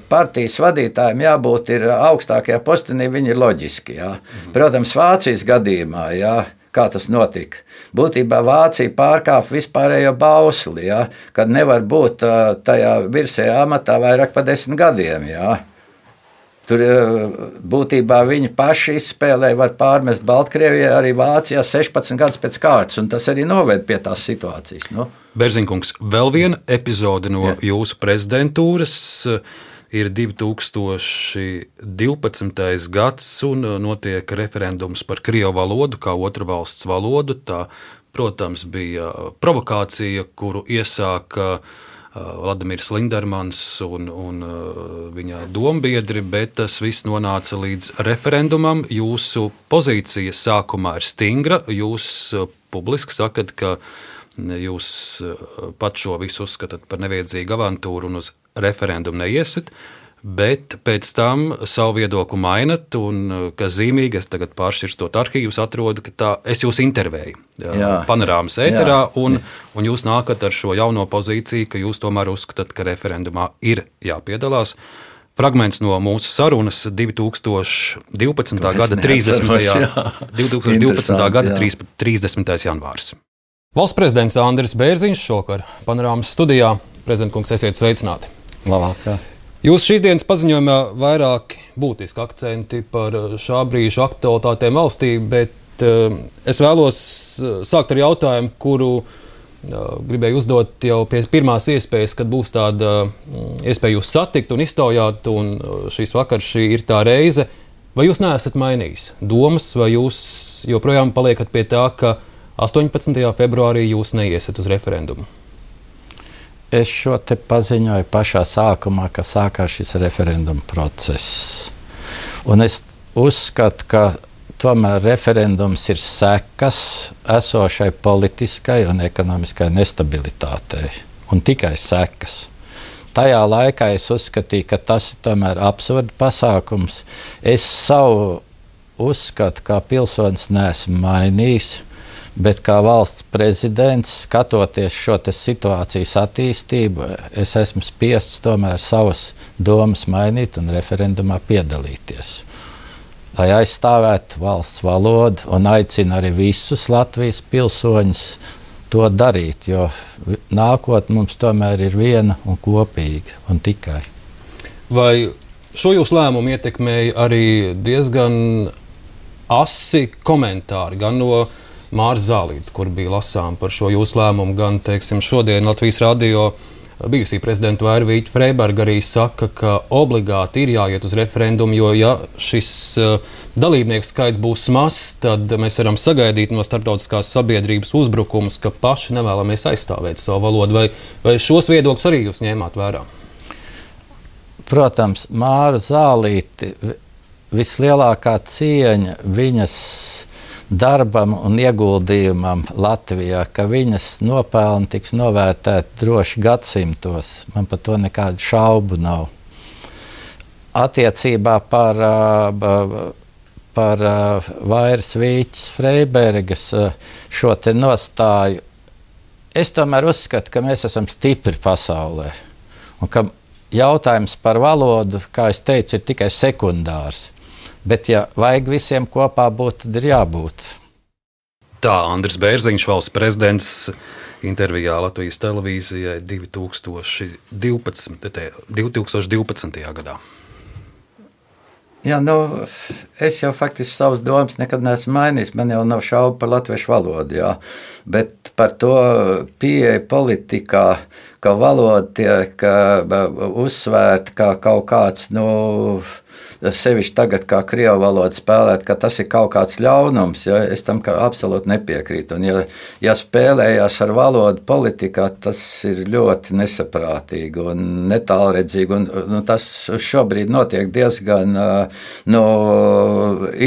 partijas vadītājiem jābūt ir augstākajā postenī, viņi ir loģiski, jā. Protams, Vācijas gadījumā, jā, kā tas notika. Būtībā Vācija pārkāpa vispārējo bausli, ja, kad nevar būt tajā virsējā amatā vairāk par desmit gadiem. Ja. Tur būtībā viņi paši izspēlēja, var pārmest Baltkrievijai, arī Vācijā 16 gadus pēc kārtas, un tas arī noved pie tās situācijas. Nu. Berzinkungs, vēl viena epizode no Jā. jūsu prezidentūras. Uh, ir 2012. gads un uh, notiek referendums par krievu valodu kā otru valsts valodu. Tā, protams, bija provokācija, kuru iesāka uh, Vladimirs Lindermans un, un uh, viņa dombiedri, bet tas viss nonāca līdz referendumam. Jūsu pozīcija sākumā ir stingra. Jūs publiski sakat, ka jūs pat šo visu uzskatāt par nevajadzīgu avantūru un uz referendumu neiesiet. Bet pēc tam savu viedokli mainat, un kas zīmīgi, es tagad pāršķirstot arhīvus, atrodu, ka tā, es jūs intervēju panorāmas ēterā, un, un jūs nākat ar šo jauno pozīciju, ka jūs tomēr uzskatāt, ka referendumā ir jāpiedalās. Fragments no mūsu sarunas 2012. gada 30. 2012. gada 30. janvāris. Valsts prezidents Andris Bērziņš šokar panorāmas studijā. Prezidentkungs, esiet sveicināti! Labāk, jā. Jūs šīs dienas paziņojumā vairāk būtiski akcenti par uh, šā brīža aktualitātēm valstī, bet uh, es vēlos uh, sākt ar jautājumu, kuru uh, gribēju uzdot jau pie pirmās iespējas, kad būs tāda uh, iespēja jūs satikt un iztaujāt, un šīs vakars šī ir tā reize. Vai jūs neesat mainījis domas, vai jūs joprojām paliekat pie tā, ka 18. februārī jūs neiesiet uz referendumu? Es šo te paziņoju pašā sākumā, kad sākās šis referenduma process. Un es uzskatu, ka tomēr referendums ir sekas esošai politiskai un ekonomiskai nestabilitātei, un tikai sekas. Tajā laikā es uzskatīju, ka tas ir tomēr absurds pasākums. Es savu uzskatu, kā pilsonis, nesmu mainījis Bet kā valsts prezidents, skatoties šo situācijas attīstību, es esmu spiests tomēr savas domas mainīt un referendumā piedalīties. Lai aizstāvētu valsts valodu un aicinu arī visus Latvijas pilsoņus to darīt, jo nākotnē mums tomēr ir viena un kopīga un tikai. Vai šo jūsu lēmumu ietekmēja arī diezgan asi komentāri gan no Mārs Zālīts, kur bija lasām par šo jūsu lēmumu, gan teiksim, šodien Latvijas radio. Bijusī prezidenta Vairvīķa Freiberga arī saka, ka obligāti ir jāiet uz referendumu, jo, ja šis uh, dalībnieku skaits būs mazs, tad mēs varam sagaidīt no starptautiskās sabiedrības uzbrukumus, ka paši nevēlamies aizstāvēt savu valodu. Vai, vai šos viedokļus arī jūs ņēmāt vērā? Protams, Māra Zālīte vislielākā cieņa viņas darbam un ieguldījumam Latvijā, ka viņas nopelni tiks novērtēti droši gadsimtos. Man par to nekādu šaubu nav. Attiecībā par, par Vairas Vīķis Freibergas šo nostāju, es tomēr uzskatu, ka mēs esam stipri pasaulē. Un ka jautājums par valodu, kā jau teicu, ir tikai sekundārs. Bet, ja vajag visiem kopā būt, tad ir jābūt. Tā Andris Bērziņš, valsts prezidents, intervijā Latvijas televīzijai 2012. 2012. gadā. Jā, nu, es jau faktiski savas domas nekad neesmu mainījis. Man jau nav šaubu par latviešu valodu. Jā. Bet par to pieeja politikā, ka valoda tiek uzsvērta kā kaut kāds. Nu, sevišķi tagad, kā krievu valoda spēlēt, ka tas ir kaut kāds ļaunums. Ja? Es tam absolūti nepiekrītu. Un, ja, ja spēlējās ar valodu politikā, tas ir ļoti nesaprātīgi un netālredzīgi. Un, nu, tas šobrīd notiek diezgan nu,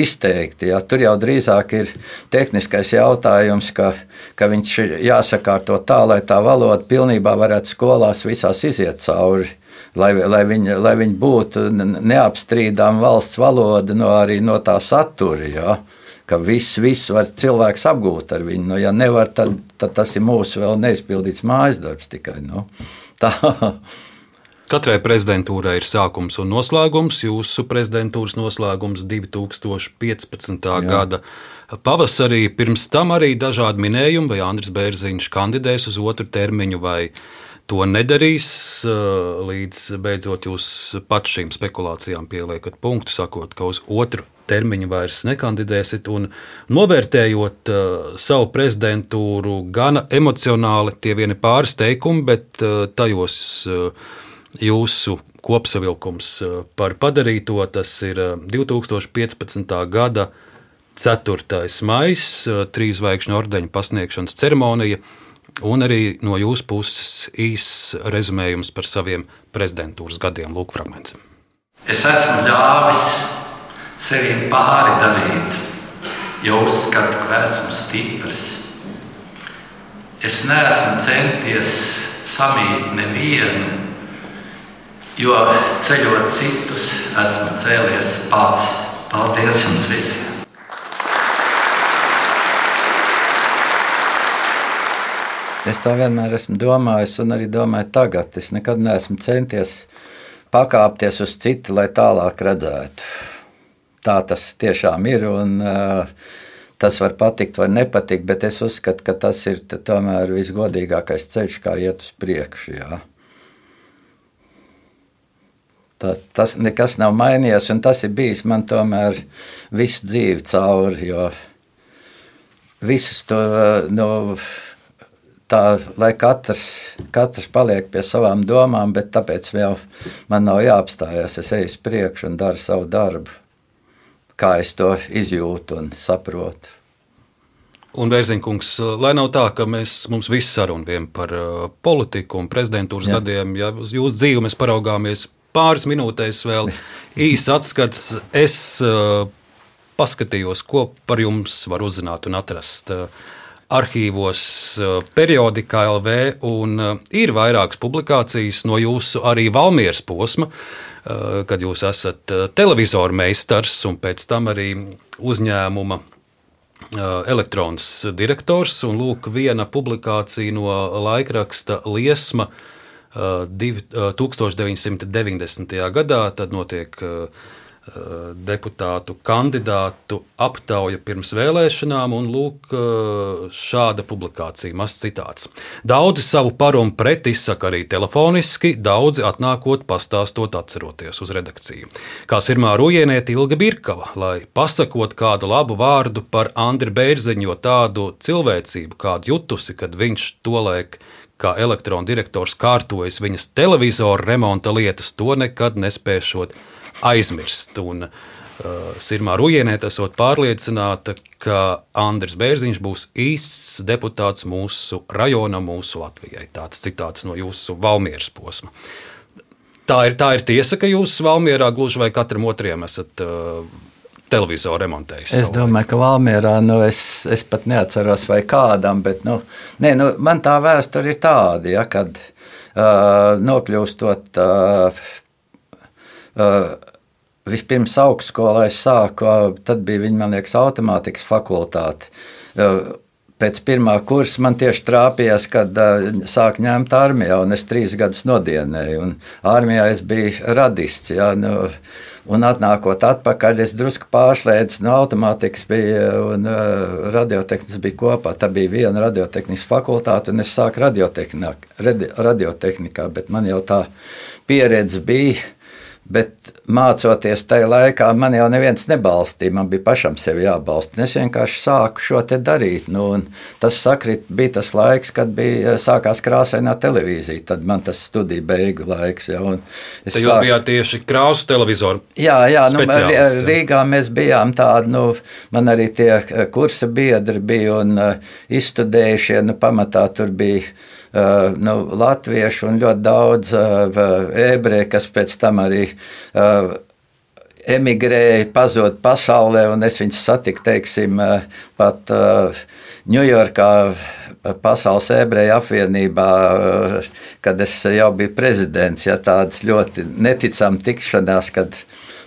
izteikti. Ja? Tur jau drīzāk ir tehniskais jautājums, ka, ka viņš ir jāsakārto tā, lai tā valoda pilnībā varētu skolās visās iziet cauri lai, lai, viņi, lai viņi būtu neapstrīdama valsts valoda no, arī no tā satura. Ja? Ka viss, viss var cilvēks apgūt ar viņu. Nu, ja nevar, tad, tad tas ir mūsu vēl neizpildīts mājas darbs tikai. Nu. Tā. Katrai prezidentūrai ir sākums un noslēgums. Jūsu prezidentūras noslēgums 2015. Jā. gada pavasarī. Pirms tam arī dažādi minējumi, vai Andris Bērziņš kandidēs uz otru termiņu, vai to nedarīs, līdz beidzot jūs pat šīm spekulācijām pieliekat punktu, sakot, ka uz otru termiņu vairs nekandidēsit. Un novērtējot uh, savu prezidentūru, gana emocionāli tie vieni pāris teikumi, bet uh, tajos uh, jūsu kopsavilkums par padarīto tas ir 2015. gada 4. maija, trīs zvaigžņu ordeņa pasniegšanas ceremonija un arī no jūsu puses īss rezumējums par saviem prezidentūras gadiem. Lūk, fragments. Es esmu ļāvis sevim pāri darīt, jo uzskatu, ka esmu stiprs. Es neesmu centies samīt nevienu, jo ceļot citus, esmu cēlies pats. Paldies jums visiem! Es tā vienmēr esmu domājis, un arī domāju tagad. Es nekad neesmu centies pakāpties uz citu, lai tālāk redzētu. Tā tas tiešām ir. Un, uh, Tas var patikt vai nepatikt, bet es uzskatu, ka tas ir tomēr visgodīgākais ceļš, kā iet uz priekšu. Jā. Tā, tas nekas nav mainījies, un tas ir bijis man tomēr visu dzīvi cauri. Jo visus to no, tā, lai katrs, katrs paliek pie savām domām, bet tāpēc jau man nav jāapstājas. Es eju uz priekšu un daru savu darbu, kā es to izjūtu un saprotu. Un, Vērziņkungs, lai nav tā, ka mēs, mums viss saruna vien par uh, politiku un prezidentūras Jā. gadiem, ja uz jūsu dzīvi mēs paraugāmies pāris minūtēs vēl īsi atskats, es uh, paskatījos, ko par jums var uzzināt un atrast. Uh, arhīvos, eh, periodikā LV, un eh, ir vairākas publikācijas no jūsu arī Valmieras posma, eh, kad jūs esat televizoru meistars un pēc tam arī uzņēmuma elektrons direktors. Un lūk, viena publikācija no laikraksta Liesma 1990. gadā, tad notiek Eh, deputātu kandidātu aptauja pirms vēlēšanām, un lūk, šāda publikācija, mazs citāts. Daudzi savu par un pret izsaka arī telefoniski, daudzi atnākot, pastāstot, atceroties uz redakciju. Kā Sirmā Rujienieta Ilga Birkava, lai pasakot kādu labu vārdu par Andriu Bērziņu, jo tādu cilvēcību, kādu jutusi, kad viņš tolaik kā elektrona direktors kārtojas viņas televizoru remonta lietas, to nekad nespēšot aizmirst. Un, uh, Sirmā Rujienē esot pārliecināta, ka Andris Bērziņš būs īsts deputāts mūsu rajonam, mūsu Latvijai. Tāds citāts no jūsu Valmieras posma. Tā ir, tā ir tiesa, ka jūs Valmierā gluži vai katram otriem esat uh, televizoru remontējis. Es domāju, ka Valmjerā nu, es, es pat neatceros, vai kādam, bet nu, nē, nu, man tā vēsture ir tāda, ja, kad uh, nokļūstot uh, vispirms augstskolā es sāku, tad bija viņa, man liekas, automātikas fakultāte. Uh, pēc pirmā kursa man tieši trāpījās, kad uh, sāk ņemt armijā, un es trīs gadus nodienēju. Armijā es biju radists. Jā, nu, Un atnākot atpakaļ, es drusku pārslēdzu no automātikas, bija, un radiotehnikas bija kopā. Tā bija viena radiotehnikas fakultāte, un es sāku radiotehnikā, radiotehnikā bet man jau tā pieredze bija Bet mācoties tajā laikā, man jau neviens nebalstīja. Man bija pašam sevi jābalsta. Es vienkārši sāku šo te darīt. Nu, tas sakrit, bija tas laiks, kad bija sākās krāsainā televīzija. Tad man tas studiju beigu laiks. Ja, Tad jūs sāku... bijāt tieši krāsu televizoru. Jā, jā nu, Rīgā mēs bijām tādi, nu, man arī tie kursa biedri bija un uh, izstudējušie, nu, pamatā tur bija nu, latviešu un ļoti daudz uh, ebreju, kas pēc tam arī uh, emigrēja, pazuda pasaulē, un es viņus satiku, teiksim, pat Ņujorkā. Pasaules ebreju apvienībā, kad es jau biju prezidents, ja tādas ļoti neticami tikšanās, kad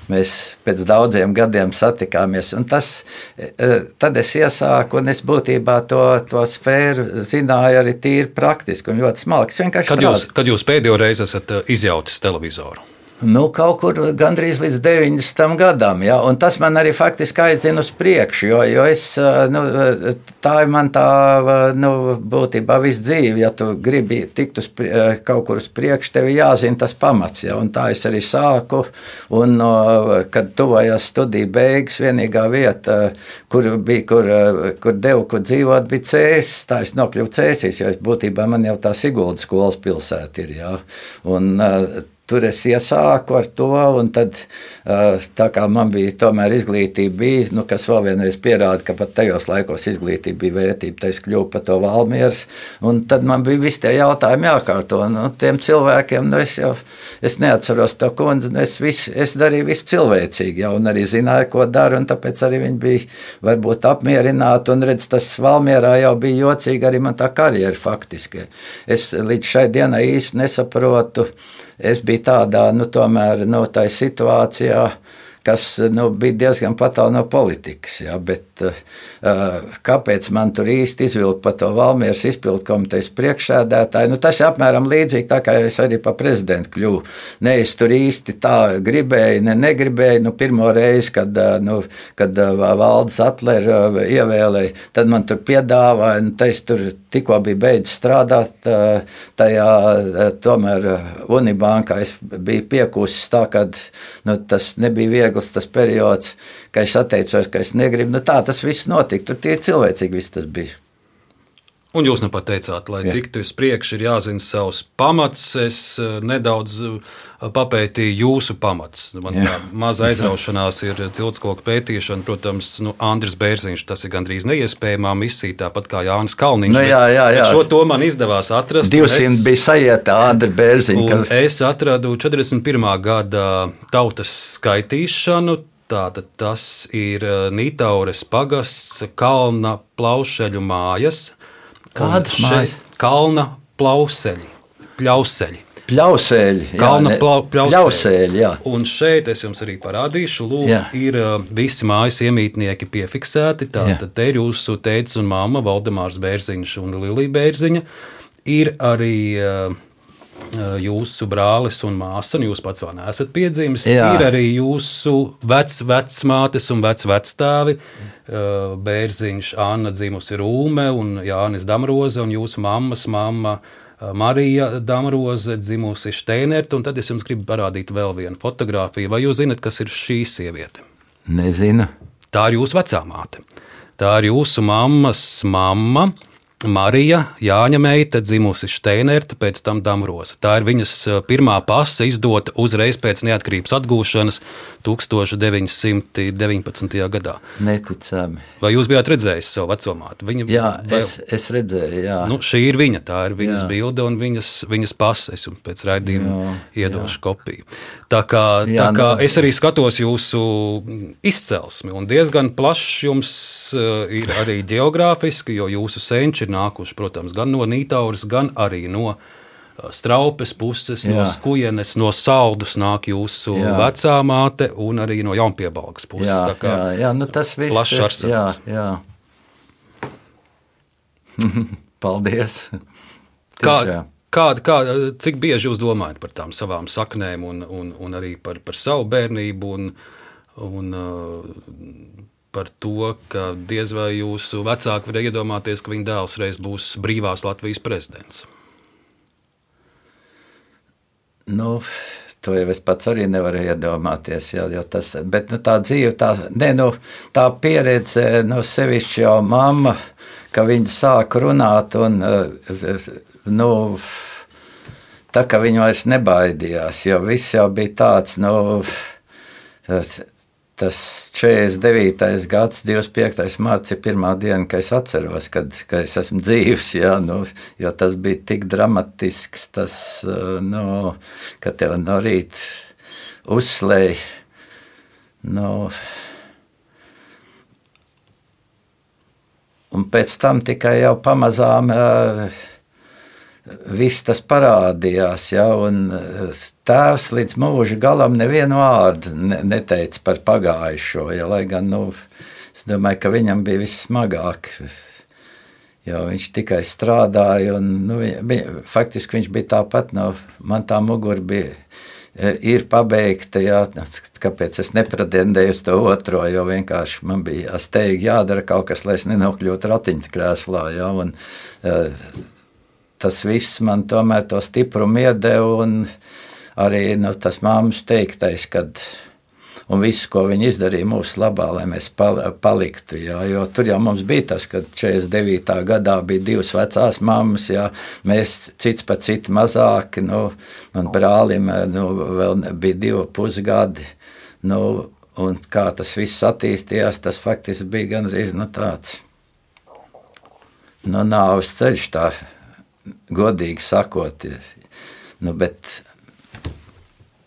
Mēs pēc daudziem gadiem satikāmies. Tas, e, tad es iesāku, un es būtībā to, to sfēru zināju arī tīri praktiski un ļoti smalki. Kad jūs, kad jūs pēdējo reizi esat e, izjautis televizoru? Nu, kaut kur gandrīz līdz 90. gadam, ja, un tas man arī faktiski aizdzina uz priekšu, jo, jo es, nu, tā ir man tā, nu, būtībā viss dzīve, ja tu gribi tikt uz kaut kur uz priekšu, tev jāzina tas pamats, ja, un tā es arī sāku, un, kad tuvojās studiju beigas, vienīgā vieta, kur bija, kur, kur devu, kur dzīvot, bija cēsis, tā es nokļuvu cēsīs, jo es būtībā man jau tā Siguldas skolas pilsēta ir, ja, un tur es iesāku ar to, un tad, tā kā man bija tomēr izglītība, bija, nu, kas vēl vienreiz pierāda, ka pat tajos laikos izglītība bija vērtība, tad es kļuvu par to Valmieras, un tad man bija visi tie jautājumi jākārto, un nu, tiem cilvēkiem, nu, es jau, es neatceros to kundzi, nu, es, vis, es darīju visu cilvēcīgi, jau, un arī zināju, ko daru, un tāpēc arī viņi bija varbūt apmierināti, un redz, tas Valmierā jau bija jocīgi arī man tā karjera faktiski. Es līdz šai dienai īsti nesaprotu, es biju tādā, nu, tomēr, no nu, tā situācijā, kas nu, bija diezgan tālu no politikas. Ja, bet, uh, kāpēc man tur īsti izvilka par to Valmieras izpildu komitejas priekšsēdētāju? Nu, tas ir apmēram līdzīgi tā, kā es arī par prezidentu kļuvu. Ne es tur īsti tā gribēju, ne negribēju. Nu, pirmo reizi, kad, uh, nu, kad valdes atlēra uh, ievēlēja, tad man tur piedāvāja, nu, es tur tikko biju beidzis strādāt tajā tomēr Unibankā. Es biju piekusis tā, ka nu, tas nebija viegli viegls tas periods, ka es atteicos, ka es negribu. Nu, tā tas viss notika. Tur tie cilvēcīgi viss tas bija. Un jūs nu pat teicāt, lai Jā. tiktu uz priekšu, ir jāzina savs pamats. Es eh, nedaudz papētīju jūsu pamatus. Man Jā. maza aizraušanās ir ciltskoku pētīšana. Protams, nu, Andris Bērziņš tas ir gandrīz neiespējamā misija, tāpat kā Jānis Kalniņš. Nu, jā, jā, jā. Šo to man izdevās atrast. 200 es, bija sajietā Andri Bērziņš. Ka... Es atradu 41. gada tautas skaitīšanu. Tātad tas ir eh, Nītaures pagasts Kalna plaušeļu mājas Kādas mājas? Kalna plauseļi, pļauseļi. Pļausēļi, jā, Kalna plau, pļausēļi, jā. Un šeit es jums arī parādīšu, lūk, jā. ir uh, visi mājas iemītnieki piefiksēti. Tātad te ir jūsu tēvs un mamma, Valdemārs Bērziņš un Lilija Bērziņa. Ir arī uh, uh jūsu brālis un māsa, un jūs pats vēl neesat piedzimis. Jā. Ir arī jūsu vecmātes un vecvectāvi. Bērziņš, Anna dzimusi Rūme un Jānis Damroze un jūsu mammas mamma. Eh, Marija Damroze dzimusi Steinert, un tad es jums gribu parādīt vēl vienu fotografiju. Vai jūs zinat, kas ir šī sieviete? Nezinu. Tā ir jūsu vecā māte. Tā ir jūsu mammas mamma. Marija Jāņa meita, dzimusi Steinerta, pēc tam Damroza. Tā ir viņas eh, pirmā pasta izdota uzreiz pēc neatkarības atgūšanas 1919. gadā. Neticami. Vai jūs bijāt redzējis savu vecumātu? Viņa, jā, vai, es, es redzēju, jā. Nu, šī ir viņa, tā ir viņas jā. bilde un viņas, viņas pases, un pēc raidījuma iedošu jā. kopiju. Tā kā, jā, tā kā nu, es arī skatos jūsu izcelsmi, un diezgan plašs jums uh, ir arī geogrāfiski, jo jūsu senči ir nākuši, protams, gan no Nītauras, gan arī no uh, straupes puses, jā. no skujienes, no saldus nāk jūsu jā. vecā māte un arī no jaunpiebalgas puses. Jā, jā, jā nu tas viss plašs arsenāls. Jā, jā. Paldies! Kā, kā, kā, cik bieži jūs domājat par tām savām saknēm un, un, un arī par, par savu bērnību un, un uh, par to, ka diez vai jūsu vecāki var iedomāties, ka viņa dēls reiz būs brīvās Latvijas prezidents? Nu, To jau es pats arī nevaru iedomāties. Jā, tas, bet nu, tā dzīve, tā, ne, nu, tā pieredze, nu, sevišķi jau mamma, ka viņa sāk runāt un nu, tā kā viņa vairs nebaidījās, jo viss jau bija tāds, nu, tas 49. gads, 25. mārciņa ir pirmā diena, kad es atceros, kad, kad es esmu dzīves. Jā, nu, jo tas bija tik dramatisks, tas, nu, ka tev no rīta uzslēja. Nu, un pēc tam tikai jau pamazām. Uh, viss tas parādījās. Ja, tēvs līdz mūža galam nevienu vārdu neteica par pagājušo. Ja, lai gan nu, es domāju, ka viņam bija vissmagāk. Jo viņš tikai strādāja, un nu, viņa, faktiski viņš bija tāpat. No, man tā mugura bija. E, ir pabeigta, jā, kāpēc es nepretendēju uz to otro, jo vienkārši man bija steigti jādara kaut kas, lai es nenokļūtu ratiņkrēslā. Jā, un, uh, tas viss man tomēr to stiprumu iedeva. Arī nu, tas māmas teiktais, kad un viss, ko viņi izdarīja mūsu labā, lai mēs paliktu. Jā, jo tur jau mums bija tas, ka 49. gadā bija divas vecās mammas, jā, mēs cits pa citu mazāki. Nu, man brālim nu, vēl bija divi pusgadi. Nu, un kā tas viss attīstījās, tas faktiski bija gandrīz nu, tāds nu, nāves ceļš. Tā godīgi sakot, nu, bet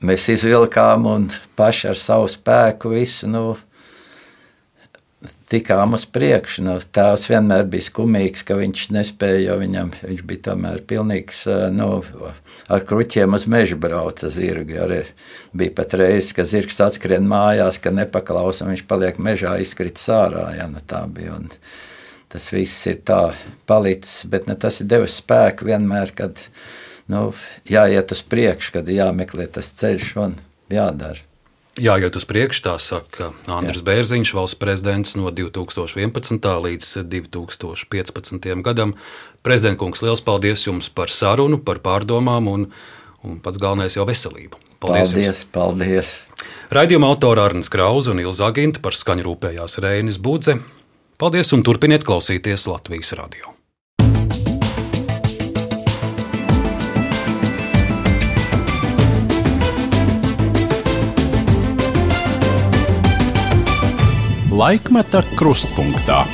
mēs izvilkām un paši ar savu spēku visu. Nu, tikām uz priekšu. Nu, tēvs vienmēr bija skumīgs, ka viņš nespēja, jo viņam, viņš bija tomēr pilnīgs, nu, ar kruķiem uz mežu brauca zirgi. Arī bija pat reizes, ka zirgs atskrien mājās, ka nepaklausa, viņš paliek mežā izkrit sārā. Ja, nu, tā bija. Un, tas viss ir tā palicis, bet ne, tas ir devis spēku vienmēr, kad nu, jāiet uz priekšu, kad jāmeklē tas ceļš un jādara. Jāiet uz priekšu, tā saka Andris Jā. Bērziņš, valsts prezidents no 2011. līdz 2015. gadam. Prezidentkungs, liels paldies jums par sarunu, par pārdomām un, un pats galvenais jau veselību. Paldies! Paldies! Jums. paldies. Raidījuma autora Arnēs Krause un Ilza Aginta par skaņu rūpējās Reinis Budze. Paldies un turpiniet klausīties Latvijas radio. Laikmeta krustpunktā.